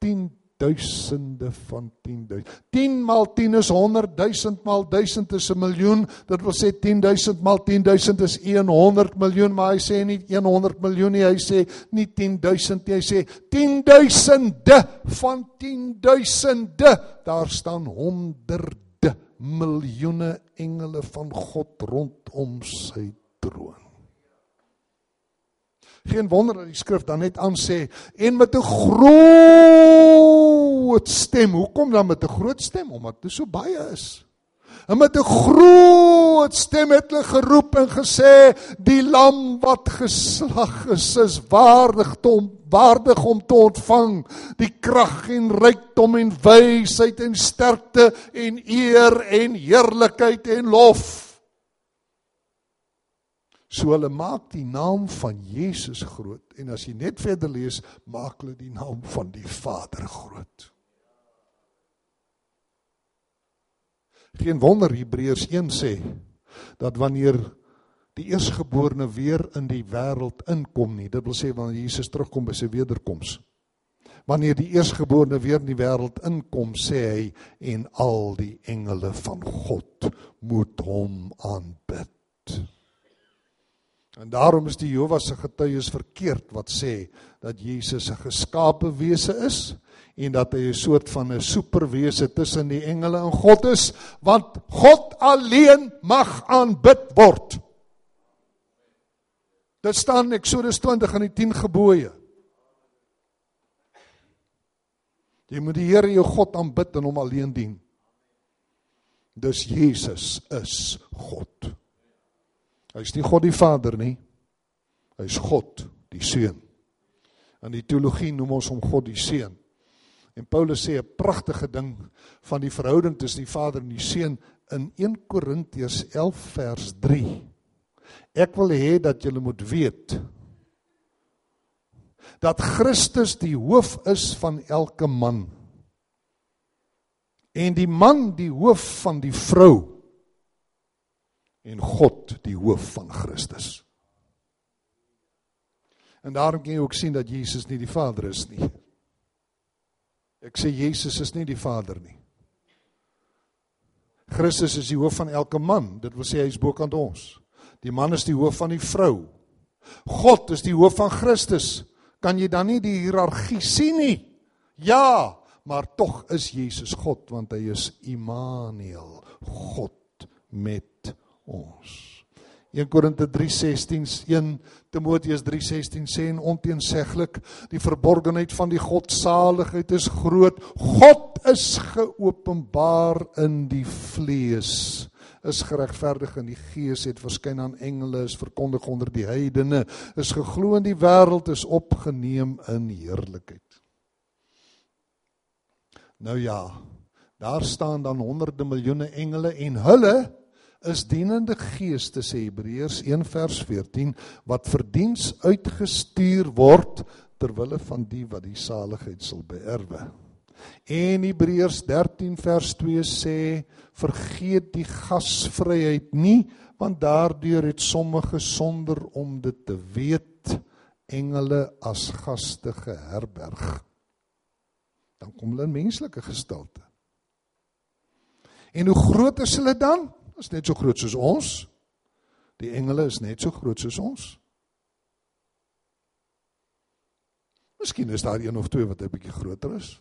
10 duisende van 10000. 10 maal 10 is 100, 1000 maal 1000 is 'n miljoen. Dit wil sê 10000 maal 10000 is 100 miljoen, maar hy sê nie 100 miljoen nie, hy sê nie 10000 nie, hy sê 10000de van 10000de. Daar staan honderde miljoene engele van God rondom sy troon. Geen wonder dat die skrif dan net aan sê en met 'n groot stem. Hoekom dan met 'n groot stem? Omdat dit so baie is. En met 'n groot stem het hulle geroep en gesê die lam wat geslag is is waardig om waardig om te ontvang die krag en rykdom en wysheid en sterkte en eer en heerlikheid en lof. So hulle maak die naam van Jesus groot en as jy net verder lees, maak hulle die naam van die Vader groot. Geen wonder Hebreërs 1 sê dat wanneer die eersgeborene weer in die wêreld inkom nie, dit wil sê wanneer Jesus terugkom by sy wederkoms. Wanneer die eersgeborene weer in die wêreld inkom, sê hy en al die engele van God moet hom aanbid. En daarom is die Jehova se getuies verkeerd wat sê dat Jesus 'n geskape wese is en dat hy 'n soort van 'n superwese tussen die engele en God is, want God alleen mag aanbid word. Dit staan in Eksodus 20 in die 10 gebooie. Jy moet die Here jou God aanbid en hom alleen dien. Dus Jesus is God. Hy's nie God die Vader nie. Hy's God die Seun. In die teologie noem ons hom God die Seun. En Paulus sê 'n pragtige ding van die verhouding tussen die Vader en die Seun in 1 Korintiërs 11 vers 3. Ek wil hê dat julle moet weet dat Christus die hoof is van elke man en die man die hoof van die vrou en God die hoof van Christus. En daarom kan jy ook sien dat Jesus nie die Vader is nie. Ek sê Jesus is nie die Vader nie. Christus is die hoof van elke man. Dit wil sê hy is bokant ons. Die man is die hoof van die vrou. God is die hoof van Christus. Kan jy dan nie die hiërargie sien nie? Ja, maar tog is Jesus God want hy is Immanuel, God met ons. 1 Korinte 3:16 1 Timoteus 3:16 sê en onteenseglik die verborgenheid van die godsaligheid is groot. God is geopenbaar in die vlees is geregverdig in die gees het verskyn aan engele is verkondig onder die heidene is geglo in die wêreld is opgeneem in heerlikheid. Nou ja, daar staan dan honderde miljoene engele en hulle is dienende geeste sê Hebreërs 1 vers 14 wat vir diens uitgestuur word ter wille van die wat die saligheid sal beerwe. En Hebreërs 13 vers 2 sê vergeet die gasvryheid nie want daardeur het sommige sonder om dit te weet engele as gaste geherberg. Dan kom hulle in menslike gestalte. En hoe groot is hulle dan? Is net so groot soos ons. Die engele is net so groot soos ons. Miskien is daar een of twee wat 'n bietjie groter is.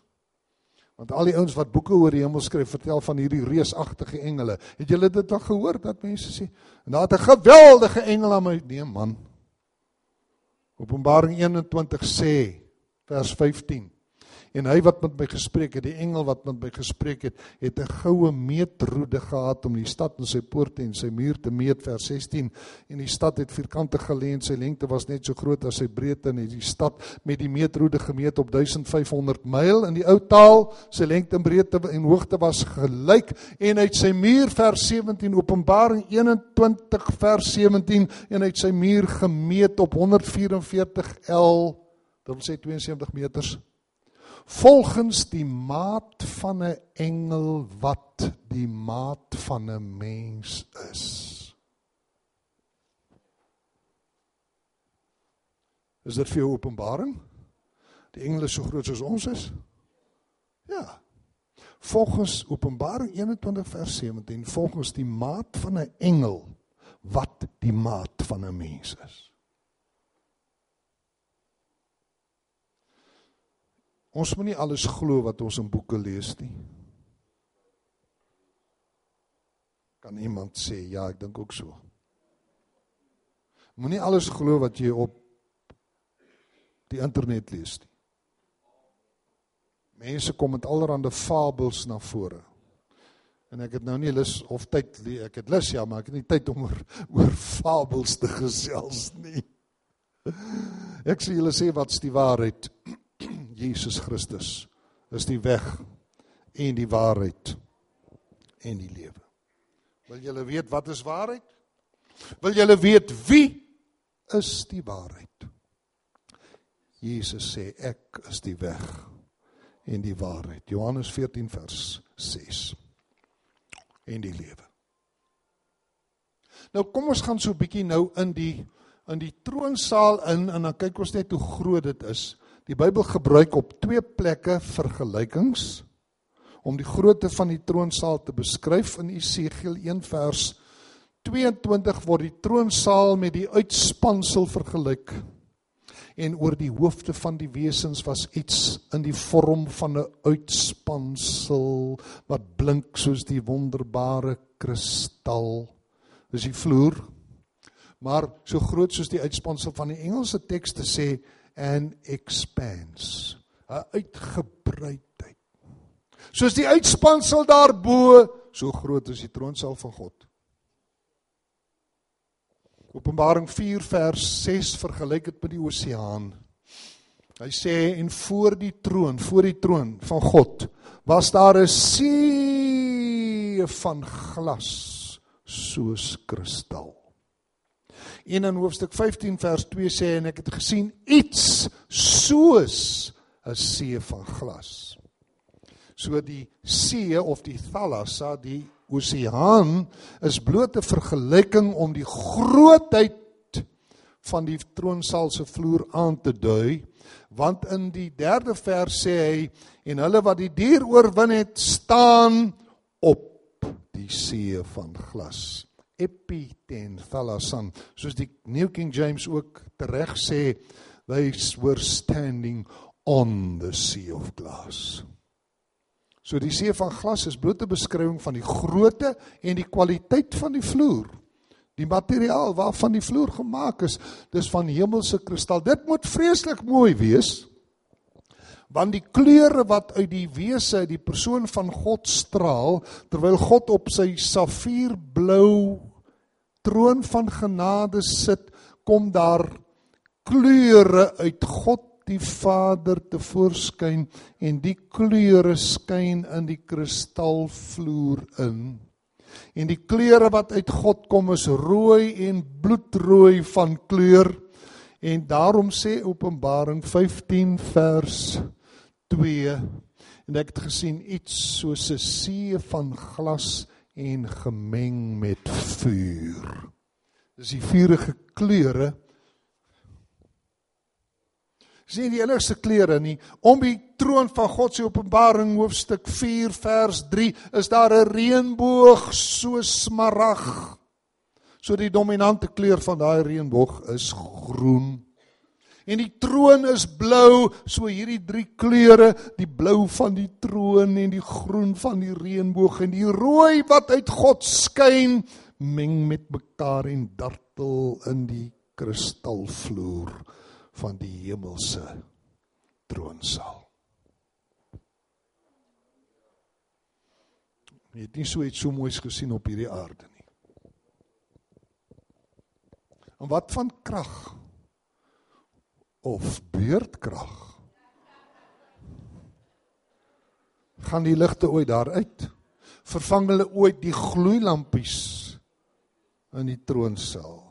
Want al die ouens wat boeke oor die hemel skryf, vertel van hierdie reusagtige engele. Het julle dit al gehoor dat mense sê, en daar het 'n geweldige engel aan my nee man. Openbaring 21 sê vers 15 En hy wat met my gespreek het, die engel wat met my gespreek het, het 'n goue meetroede gehad om die stad en sy poorte en sy muur te meet vers 16. En die stad het vierkantig gelê en sy lengte was net so groot as sy breedte en die stad met die meetroede gemeet op 1500 myl in die ou taal. Sy lengte en breedte en hoogte was gelyk en uit sy muur vers 17 Openbaring 21 vers 17 en uit sy muur gemeet op 144 L dit wil sê 72 meters volgens die maat van 'n engel wat die maat van 'n mens is. Is dit vir jou openbaring? Die engele is so groot soos ons is? Ja. Volgens Openbaring 21 vers 17, volgens die maat van 'n engel wat die maat van 'n mens is. Ons moet nie alles glo wat ons in boeke lees nie. Kan iemand sê ja, ek dink ook so. Moenie alles glo wat jy op die internet lees nie. Mense kom met allerlei fabels na vore. En ek het nou nie lus of tyd ek het lus ja, maar ek het nie tyd om oor oor fabels te gesels nie. Ek sê julle sê wat's die waarheid? Jesus Christus is die weg en die waarheid en die lewe. Wil julle weet wat is waarheid? Wil julle weet wie is die waarheid? Jesus sê ek is die weg en die waarheid. Johannes 14 vers 6. En die lewe. Nou kom ons gaan so 'n bietjie nou in die in die troonsaal in en dan kyk ons net hoe groot dit is. Die Bybel gebruik op twee plekke vergelykings om die grootte van die troonsaal te beskryf. In Esegiel 1 vers 22 word die troonsaal met die uitspansel vergelyk en oor die hoofde van die wesens was iets in die vorm van 'n uitspansel wat blink soos die wonderbare kristal. Dis die vloer. Maar so groot soos die uitspansel van die Engelse tekste sê and expands. 'n Uitgebreidheid. Soos die uitspansel daarbo, so groot is die troonsaal van God. Openbaring 4 vers 6 vergelyk dit met die oseaan. Hy sê en voor die troon, voor die troon van God, was daar 'n see van glas soos kristal. En in hoofstuk 15 vers 2 sê en ek het gesien iets soos 'n see van glas. So die see of die thalassa, die oseaan is bloot 'n vergelyking om die grootheid van die troonsaal se vloer aan te dui want in die derde vers sê hy en hulle wat die dier oorwin het staan op die see van glas epiten thalasan soos die New King James ook tereg sê they were standing on the sea of glass. So die see van glas is blote beskrywing van die grootte en die kwaliteit van die vloer. Die materiaal waarvan die vloer gemaak is dis van hemelse kristal. Dit moet vreeslik mooi wees want die kleure wat uit die wese die persoon van God straal terwyl God op sy safierblou troon van genade sit, kom daar kleure uit God die Vader te voorskyn en die kleure skyn in die kristalvloer in. En die kleure wat uit God kom is rooi en bloedrooi van kleur. En daarom sê Openbaring 15 vers 2 en ek het gesien iets soos 'n see van glas en gemeng met vuur. Dis die vuurige kleure. Sien die enigste kleure nie om die troon van God se Openbaring hoofstuk 4 vers 3 is daar 'n reënboog so smarag. So die dominante kleur van daai reënboog is groen en die troon is blou, so hierdie drie kleure, die blou van die troon en die groen van die reënboog en die rooi wat uit God skyn, meng met mekaar en dartel in die kristalvloer van die hemelse troonsaal. Jy het nie so iets so moois gesien op hierdie aarde nie. En wat van krag? Of beurtkrag? Gaan die ligte ooit daar uit? Vervang hulle ooit die gloeilampies in die troonsaal?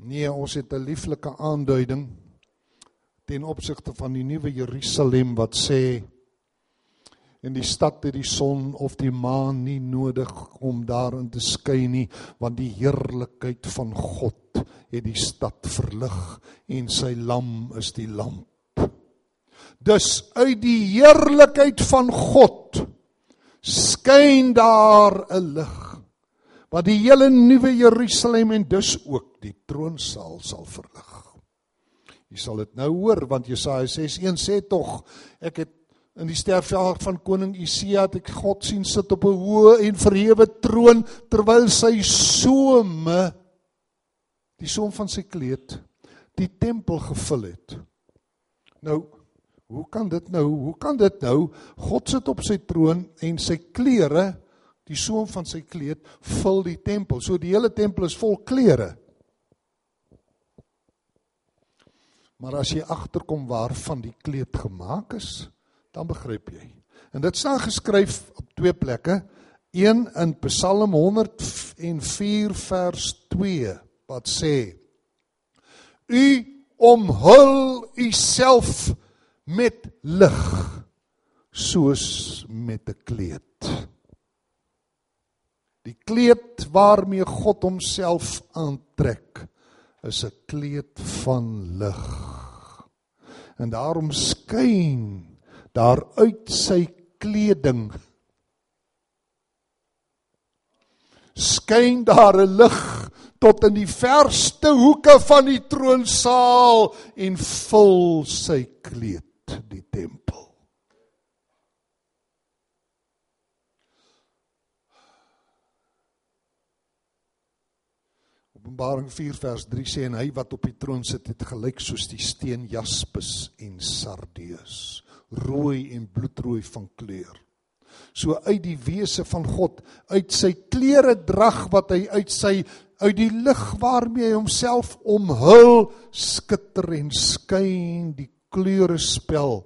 Nee, ons het 'n lieflike aanduiding ten opsigte van die nuwe Jerusalem wat sê en die stad het die son of die maan nie nodig om daarin te skyn nie want die heerlikheid van God het die stad verlig en sy lam is die lamp. Dus uit die heerlikheid van God skyn daar 'n lig wat die hele nuwe Jerusalem en dus ook die troonsaal sal verlig. Jy sal dit nou hoor want Jesaja 6:1 sê tog ek het in die sterfjaar van koning Usia het ek God sien sit op 'n hoë en verhewe troon terwyl sy some die som van sy kleed die tempel gevul het. Nou hoe kan dit nou? Hoe kan dit nou? God sit op sy troon en sy klere die soem van sy kleed vul die tempel. So die hele tempel is vol klere. Maar as jy agterkom waarvan die kleed gemaak is, dan begryp jy. En dit staan geskryf op twee plekke. Een in Psalm 104 vers 2 wat sê: U omhul u self met lig soos met 'n kleed. Die kleed waarmee God homself aantrek is 'n kleed van lig. En daarom skyn daar uit sy kleding skyn daar 'n lig tot in die verste hoeke van die troonsaal en vul sy kleed die tempel. Openbaring 4 vers 3 sê en hy wat op die troon sit het gelyk soos die steen jaspis en sardius, rooi en bloedrooi van kleur. So uit die wese van God, uit sy klere drag wat hy uit sy uit die lig waarmee hy homself omhul, skitter en skyn die kleure spel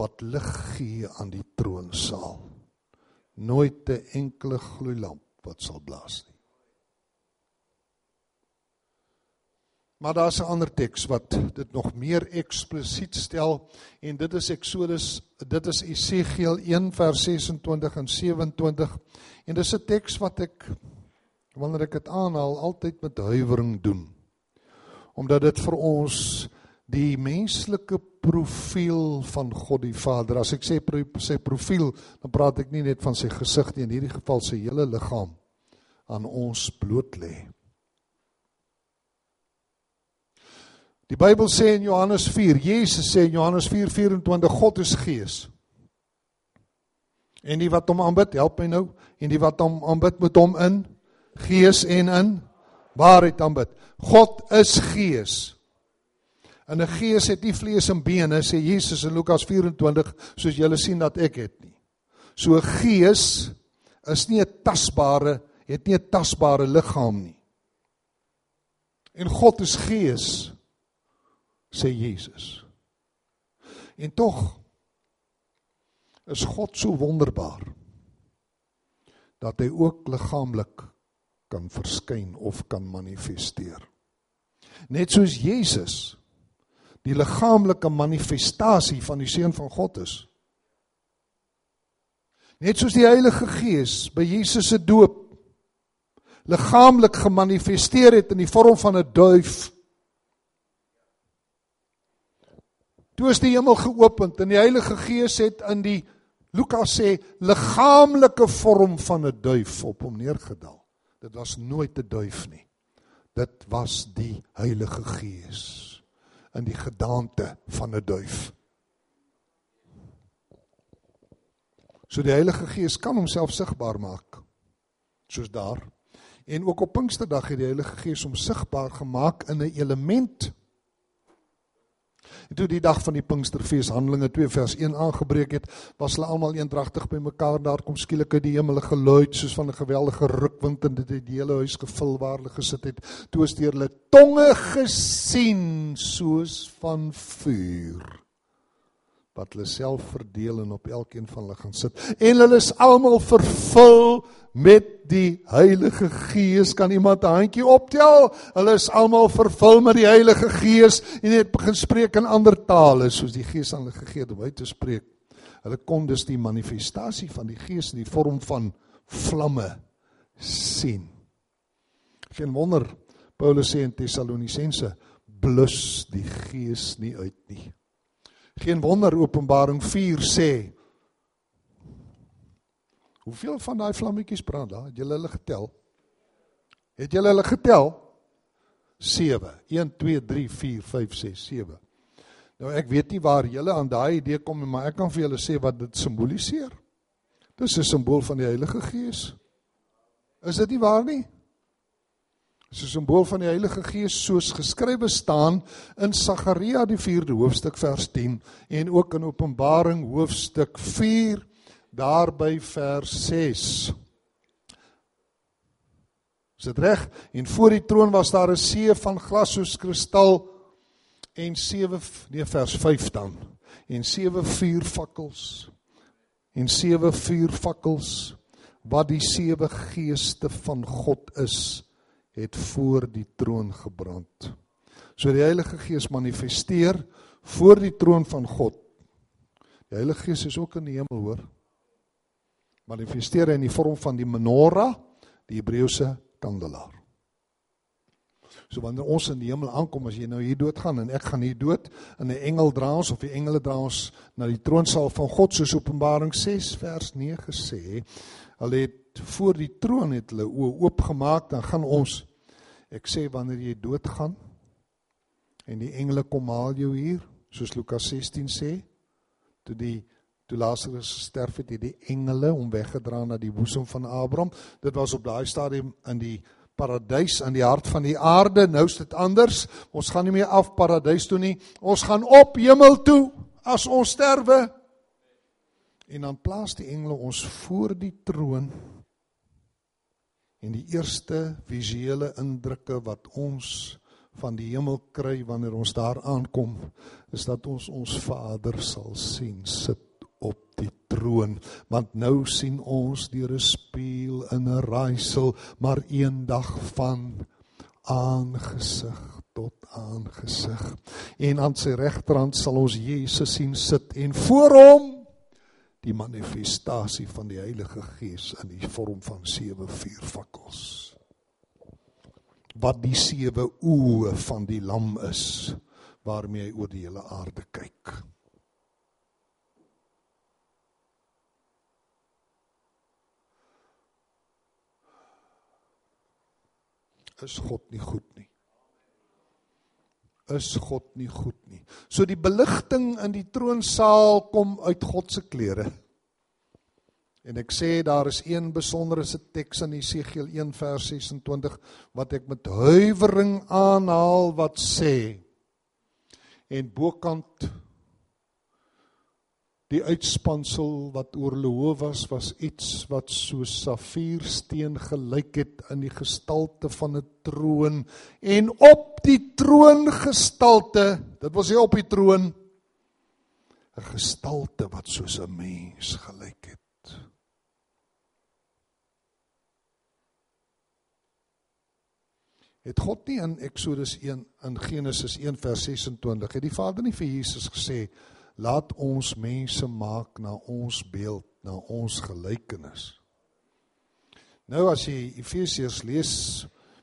wat lig gee aan die troonsaal. Nooit 'n enkele gloeilamp wat sal blaas nie. Maar daar's 'n ander teks wat dit nog meer eksplisiet stel en dit is Eksodus, dit is Esegiel 1 vers 26 en 27. En dis 'n teks wat ek wanneer ek dit aanhaal altyd met huiwering doen. Omdat dit vir ons die menslike profiel van God die Vader. As ek sê sy profiel, dan praat ek nie net van sy gesig nie, in hierdie geval sy hele liggaam aan ons bloot lê. Die Bybel sê in Johannes 4, Jesus sê in Johannes 4:24 God is gees. En die wat hom aanbid, help my nou, en die wat hom aanbid moet hom in gees en in waarheid aanbid. God is gees. En 'n gees het nie vlees en bene sê Jesus in Lukas 24 soos julle sien dat ek het nie. So 'n gees is nie 'n tasbare, het nie 'n tasbare liggaam nie. En God is gees sê Jesus. En tog is God so wonderbaar dat hy ook liggaamlik kan verskyn of kan manifesteer. Net soos Jesus die liggaamlike manifestasie van die seun van God is. Net soos die Heilige Gees by Jesus se doop liggaamlik gemanifesteer het in die vorm van 'n duif Toe is die hemel geopen en die Heilige Gees het in die Lukas sê liggaamlike vorm van 'n duif op hom neergedaal. Dit was nooit 'n duif nie. Dit was die Heilige Gees in die gedaante van 'n duif. So die Heilige Gees kan homself sigbaar maak soos daar. En ook op Pinksterdag het die Heilige Gees hom sigbaar gemaak in 'n element En toe die dag van die Pinksterfees Handelinge 2 vers 1 aangebreek het, was hulle almal eendragtig bymekaar daar kom skielik uit die hemel 'n geluid soos van 'n geweldige rukwind en dit het die hele huis gevul waar hulle gesit het. Toe is deur hulle tonge gesien soos van vuur wat hulle self verdeel en op elkeen van hulle gaan sit. En hulle is almal vervul met die Heilige Gees. Kan iemand 'n handjie optel? Hulle is almal vervul met die Heilige Gees en het begin spreek in ander tale soos die Gees aan hulle gegee het om uit te spreek. Hulle kon dus die manifestasie van die Gees in die vorm van vlamme sien. Geen wonder Paulus sê in Tessalonisense blus die Gees nie uit nie. Geen wonder Openbaring 4 sê Hoeveel van daai vlammetjies brand daar? Het julle hulle getel? Het julle hulle getel? 7. 1 2 3 4 5 6 7. Nou ek weet nie waar julle aan daai idee kom nie, maar ek kan vir julle sê wat dit simboliseer. Dis 'n simbool van die Heilige Gees. Is dit nie waar nie? Is 'n simbool van die Heilige Gees soos geskrywe staan in Sagaria die 4de hoofstuk vers 10 en ook in Openbaring hoofstuk 4 daarby vers 6. Is dit reg? En voor die troon was daar 'n see van glas soos kristal en 7 nee vers 5 dan en 7 vuurvakkels en 7 vuurvakkels wat die sewe geeste van God is het voor die troon gebrand. So die Heilige Gees manifesteer voor die troon van God. Die Heilige Gees is ook in die hemel, hoor. Manifesteer in die vorm van die menorah, die Hebreëse kandelaar. So wanneer ons in die hemel aankom, as jy nou hier doodgaan en ek gaan hier dood en 'n engel dra ons of die engele dra ons na die troonsaal van God soos Openbaring 6 vers 9 sê, hulle het voor die troon het hulle oë oopgemaak, dan gaan ons Ek sê wanneer jy doodgaan en die engele kom haal jou hier, soos Lukas 16 sê, toe die toe Lazarus sterf het, het die engele hom weggedra na die boesem van Abraham. Dit was op daai stadium in die paradys aan die hart van die aarde. Nou is dit anders. Ons gaan nie meer af paradys toe nie. Ons gaan op hemel toe as ons sterwe. En dan plaas die engele ons voor die troon En die eerste visuele indrukke wat ons van die hemel kry wanneer ons daar aankom, is dat ons ons Vader sal sien sit op die troon, want nou sien ons deur 'n spieël in 'n raaisel, maar eendag van aangesig tot aangesig. En aan sy regterhand sal ons Jesus sien sit en voor hom die manifestasie van die Heilige Gees in die vorm van sewe vuurvakkels. Wat die sewe oë van die lam is waarmee hy oor die hele aarde kyk. Is God nie goed nie? Is God nie goed nie. So die beligting in die troonsaal kom uit God se klere. En ek sê daar is een besondere se teks in Jesegiel 1 vers 26 wat ek met huiwering aanhaal wat sê en bokant Die uitspansel wat oor hoof was was iets wat so safiersteen gelyk het in die gestalte van 'n troon. En op die troon gestalte dit was nie op die troon 'n gestalte wat soos 'n mens gelyk het. Het God nie in Eksodus 1 in Genesis 1 vers 26 het die Vader nie vir Jesus gesê laat ons mense maak na ons beeld, na ons gelykenis. Nou as jy Efesiërs lees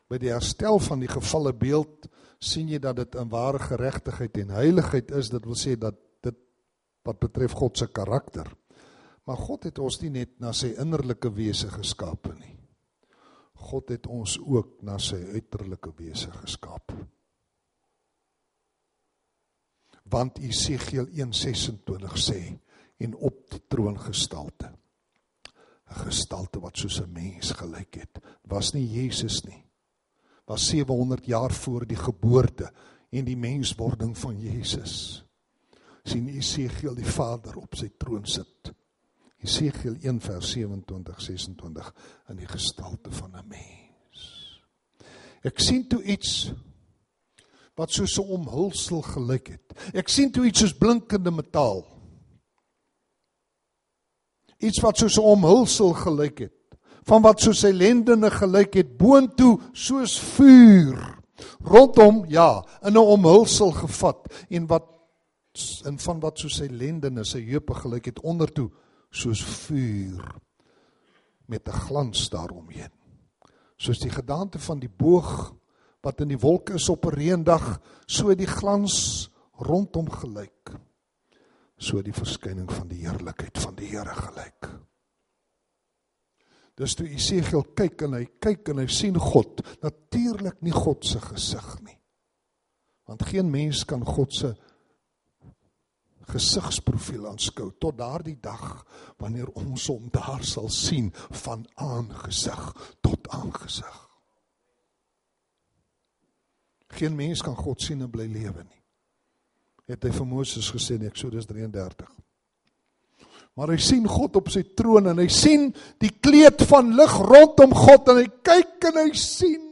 by die herstel van die gevalle beeld, sien jy dat dit in ware geregtigheid en heiligheid is. Dit wil sê dat dit wat betref God se karakter. Maar God het ons nie net na sy innerlike wese geskape nie. God het ons ook na sy uiterlike wese geskaap. Want Esegiel 1:26 sê en op die troon gestalte 'n gestalte wat soos 'n mens gelyk het was nie Jesus nie was 700 jaar voor die geboorte en die menswording van Jesus sien Esegiel die Vader op sy troon sit. Esegiel 1 vers 27 26 in die gestalte van 'n mens. Ek sien toe iets wat soos 'n omhulsel gelyk het. Ek sien toe iets soos blinkende metaal. Iets wat soos 'n omhulsel gelyk het. Van wat soos sy lendene gelyk het boontoe soos vuur rondom ja in 'n omhulsel gevat en wat in van wat so sy lendene sy heupe gelyk het ondertoe soos vuur met 'n glans daaromheen soos die gedaante van die boog wat in die wolke is op 'n reendag so die glans rondom gelyk so die verskyning van die heerlikheid van die Here gelyk Dis toe Esegiel kyk en hy kyk en hy sien God, natuurlik nie God se gesig nie. Want geen mens kan God se gesigsprofiel aanskou tot daardie dag wanneer ons hom daar sal sien van aangesig tot aangesig. Geen mens kan God sien en bly lewe nie. Het hy vir Moses gesê in Eksodus 33. Maar hy sien God op sy troon en hy sien die kleed van lig rondom God en hy kyk en hy sien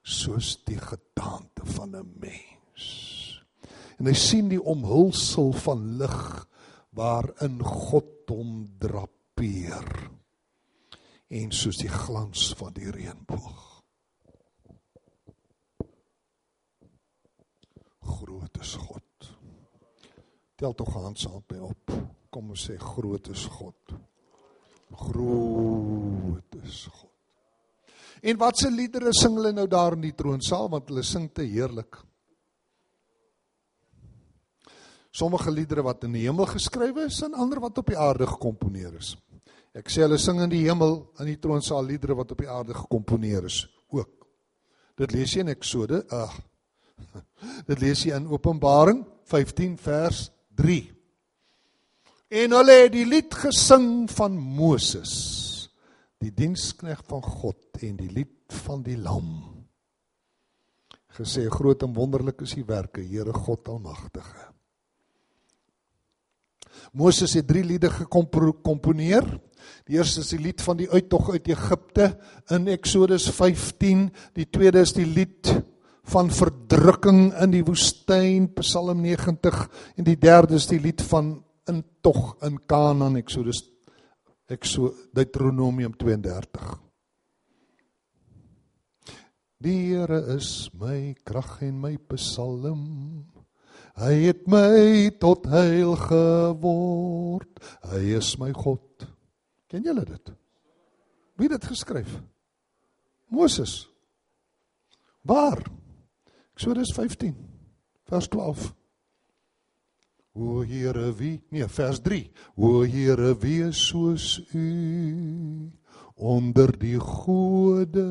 soos die gedaante van 'n mens. En hy sien die omhulsel van lig waarin God hom drapeer. En soos die glans van die reënboog. Groot is God. Tel tog hand saam by op. Kom ons sê groot is God. Groot is God. En watse liedere sing hulle nou daar in die troonsaal want hulle sing te heerlik. Sommige liedere wat in die hemel geskrywe is en ander wat op die aarde gekomponeer is. Ek sê hulle sing in die hemel in die troonsaal liedere wat op die aarde gekomponeer is ook. Dit lees jy in Eksode, ag. Dit lees jy in Openbaring 15 vers 3. En hulle het die lied gesing van Moses, die diensknegt van God en die lied van die lam. Gesê groot en wonderlik is die werke, Here God Almagtige. Moses het drie liede gekomponeer. Die eerste is die lied van die uittog uit Egipte in Eksodus 15. Die tweede is die lied van verdrukking in die woestyn, Psalm 90 en die derde is die lied van in tog in Kanaan Eksodus Ekso Deuteronomium 32 Die Here is my krag en my psalm Hy het my tot heil geword Hy is my God Ken julle dit? Wie het dit geskryf? Moses Waar? Eksodus 15 vers 12 O Here wie nee vers 3 O Here wie is soos u onder die gode.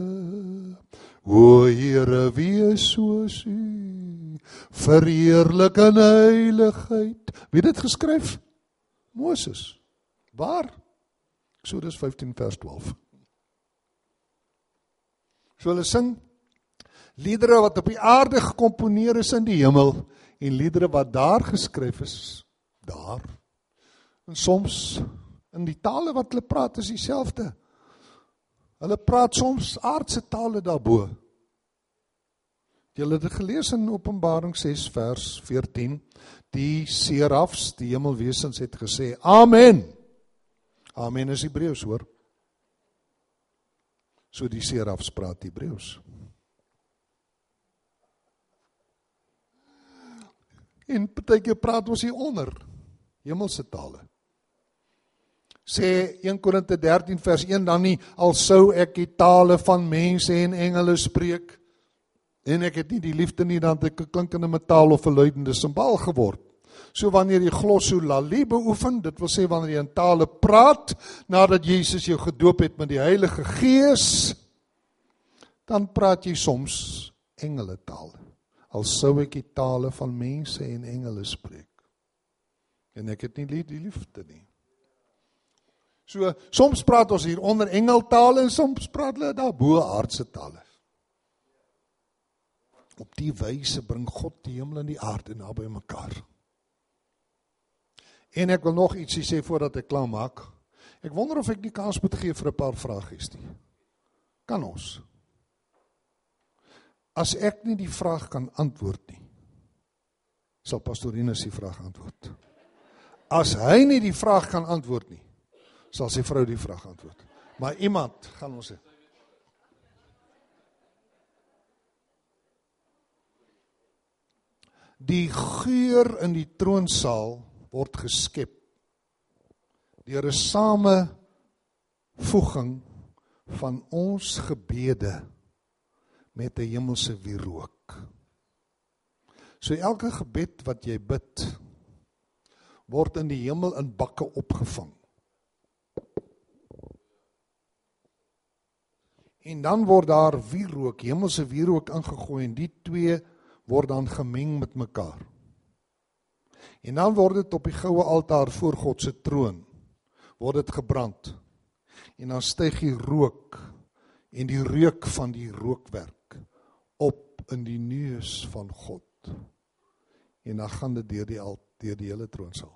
O Here wie is soos u verheerlik in heiligheid. Wie dit geskryf? Moses. Waar? Eksodus 15 vers 12 So hulle sing liedere wat op die aarde gekomponeer is in die hemel en liedere wat daar geskryf is daar. En soms in die tale wat hulle praat is dieselfde. Hulle praat soms aardse tale daarbo. Julle het dit gelees in Openbaring 6 vers 14. Die serafs, die hemelwesens het gesê: "Amen." Amen is Hebreëus, hoor. So die serafs praat Hebreëus. En partykeer praat ons hier onder hemelse tale. Sê 1 Korinte 13 vers 1 dan nie al sou ek die tale van mense en engele spreek en ek het nie die liefde nie dan ek 'n klinkende metaal of 'n luidende simbal geword. So wanneer jy glossolalie beoefen, dit wil sê wanneer jy in tale praat nadat Jesus jou gedoop het met die Heilige Gees, dan praat jy soms engele tale al sou ek die tale van mense en engele spreek. En ek het nie die liefde nie. So soms praat ons hier onder engeltale en soms praat hulle daar bo aardse tale. Op die wyse bring God die hemel en die aarde naby mekaar. En ek wil nog ietsie sê voordat ek klaar maak. Ek wonder of ek nie kans moet gee vir 'n paar vragies nie. Kan ons? As ek nie die vraag kan antwoord nie, sal pastorinus die vraag antwoord. As hy nie die vraag kan antwoord nie, sal sy vrou die vraag antwoord. Maar iemand gaan ons sê Die geur in die troonsaal word geskep deur 'n samevoeging van ons gebede met 'n hemelse wierook. So elke gebed wat jy bid word in die hemel in bakke opgevang. En dan word daar wierook, hemelse wierook ingegooi en die twee word dan gemeng met mekaar. En dan word dit op die goue altaar voor God se troon word dit gebrand. En dan styg die rook en die reuk van die rookwerk op in die neus van God. En dan gaan dit deur die al deur die hele troonsaal.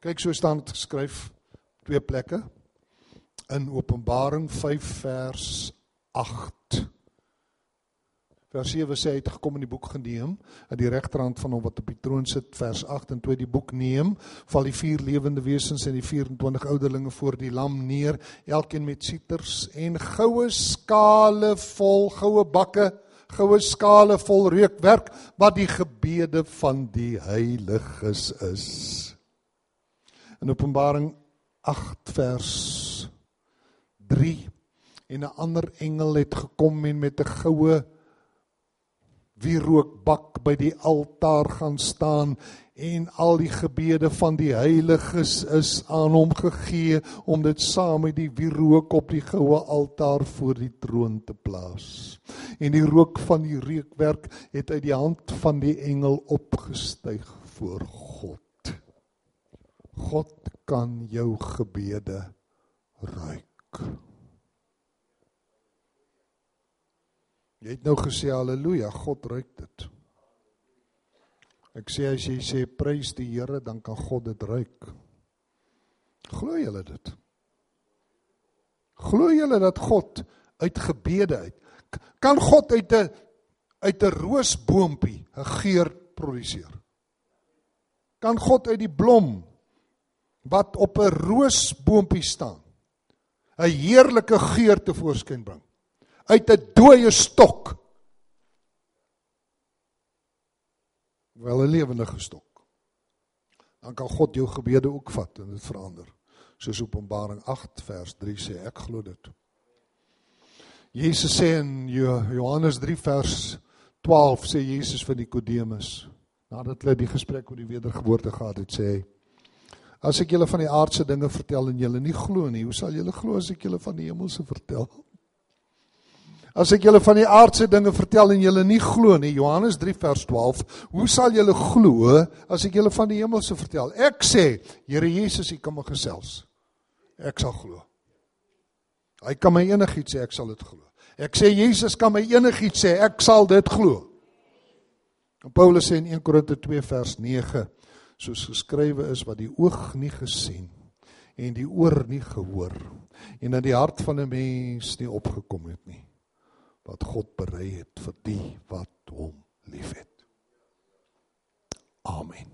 Kyk so staan dit geskryf twee plekke in Openbaring 5 vers 8. Vers 7 sê hy het gekom in die boek geneem aan die regterhand van hom wat op die troon sit vers 8 en toe die boek neem val die vier lewende wesens en die 24 ouderlinge voor die lam neer elkeen met siters en goue skale vol goue bakke goue skale vol reukwerk wat die gebede van die heiliges is. In Openbaring 8 vers 3 en 'n ander engel het gekom en met 'n goue wie rookbak by die altaar gaan staan en al die gebede van die heiliges is aan hom gegee om dit saam met die wierook op die goue altaar voor die troon te plaas. En die rook van die reukwerk het uit die hand van die engel opgestyg voor God. God kan jou gebede ruik. Jy het nou gesê haleluja, God ruik dit. Ek sê as jy sê prys die Here, dan kan God dit ruik. Glo julle dit? Glo julle dat God uit gebede uit kan God uit 'n uit 'n roosboontjie 'n geur produseer? Kan God uit die blom wat op 'n roosboontjie staan 'n heerlike geur te voorskyn bring? Uit 'n dooie stok. Wel 'n lewendige stok. Dan kan God jou gebede ook vat en dit verander. Soos Openbaring 8 vers 3 sê, ek glo dit. Jesus sê in Johannes 3 vers 12 sê Jesus vir Nikodemus nadat hulle die gesprek oor die wedergeboorte gehad het sê hy As ek julle van die aardse dinge vertel en julle nie glo nie, hoe sal julle glo as ek julle van die hemelse vertel? As ek julle van die aardse dinge vertel en julle nie glo nie, Johannes 3 vers 12, hoe sal julle glo as ek julle van die hemelse vertel? Ek sê, Here Jesus, U kan my gesels. Ek sal glo. Hy kan my enigiets sê, ek sal dit glo. Ek sê Jesus kan my enigiets sê, ek sal dit glo. En Paulus sê in 1 Korinte 2 vers 9, soos geskrywe is wat die oog nie gesien en die oor nie gehoor en in die hart van 'n mens nie opgekom het nie wat God berei het vir die wat hom liefhet. Amen.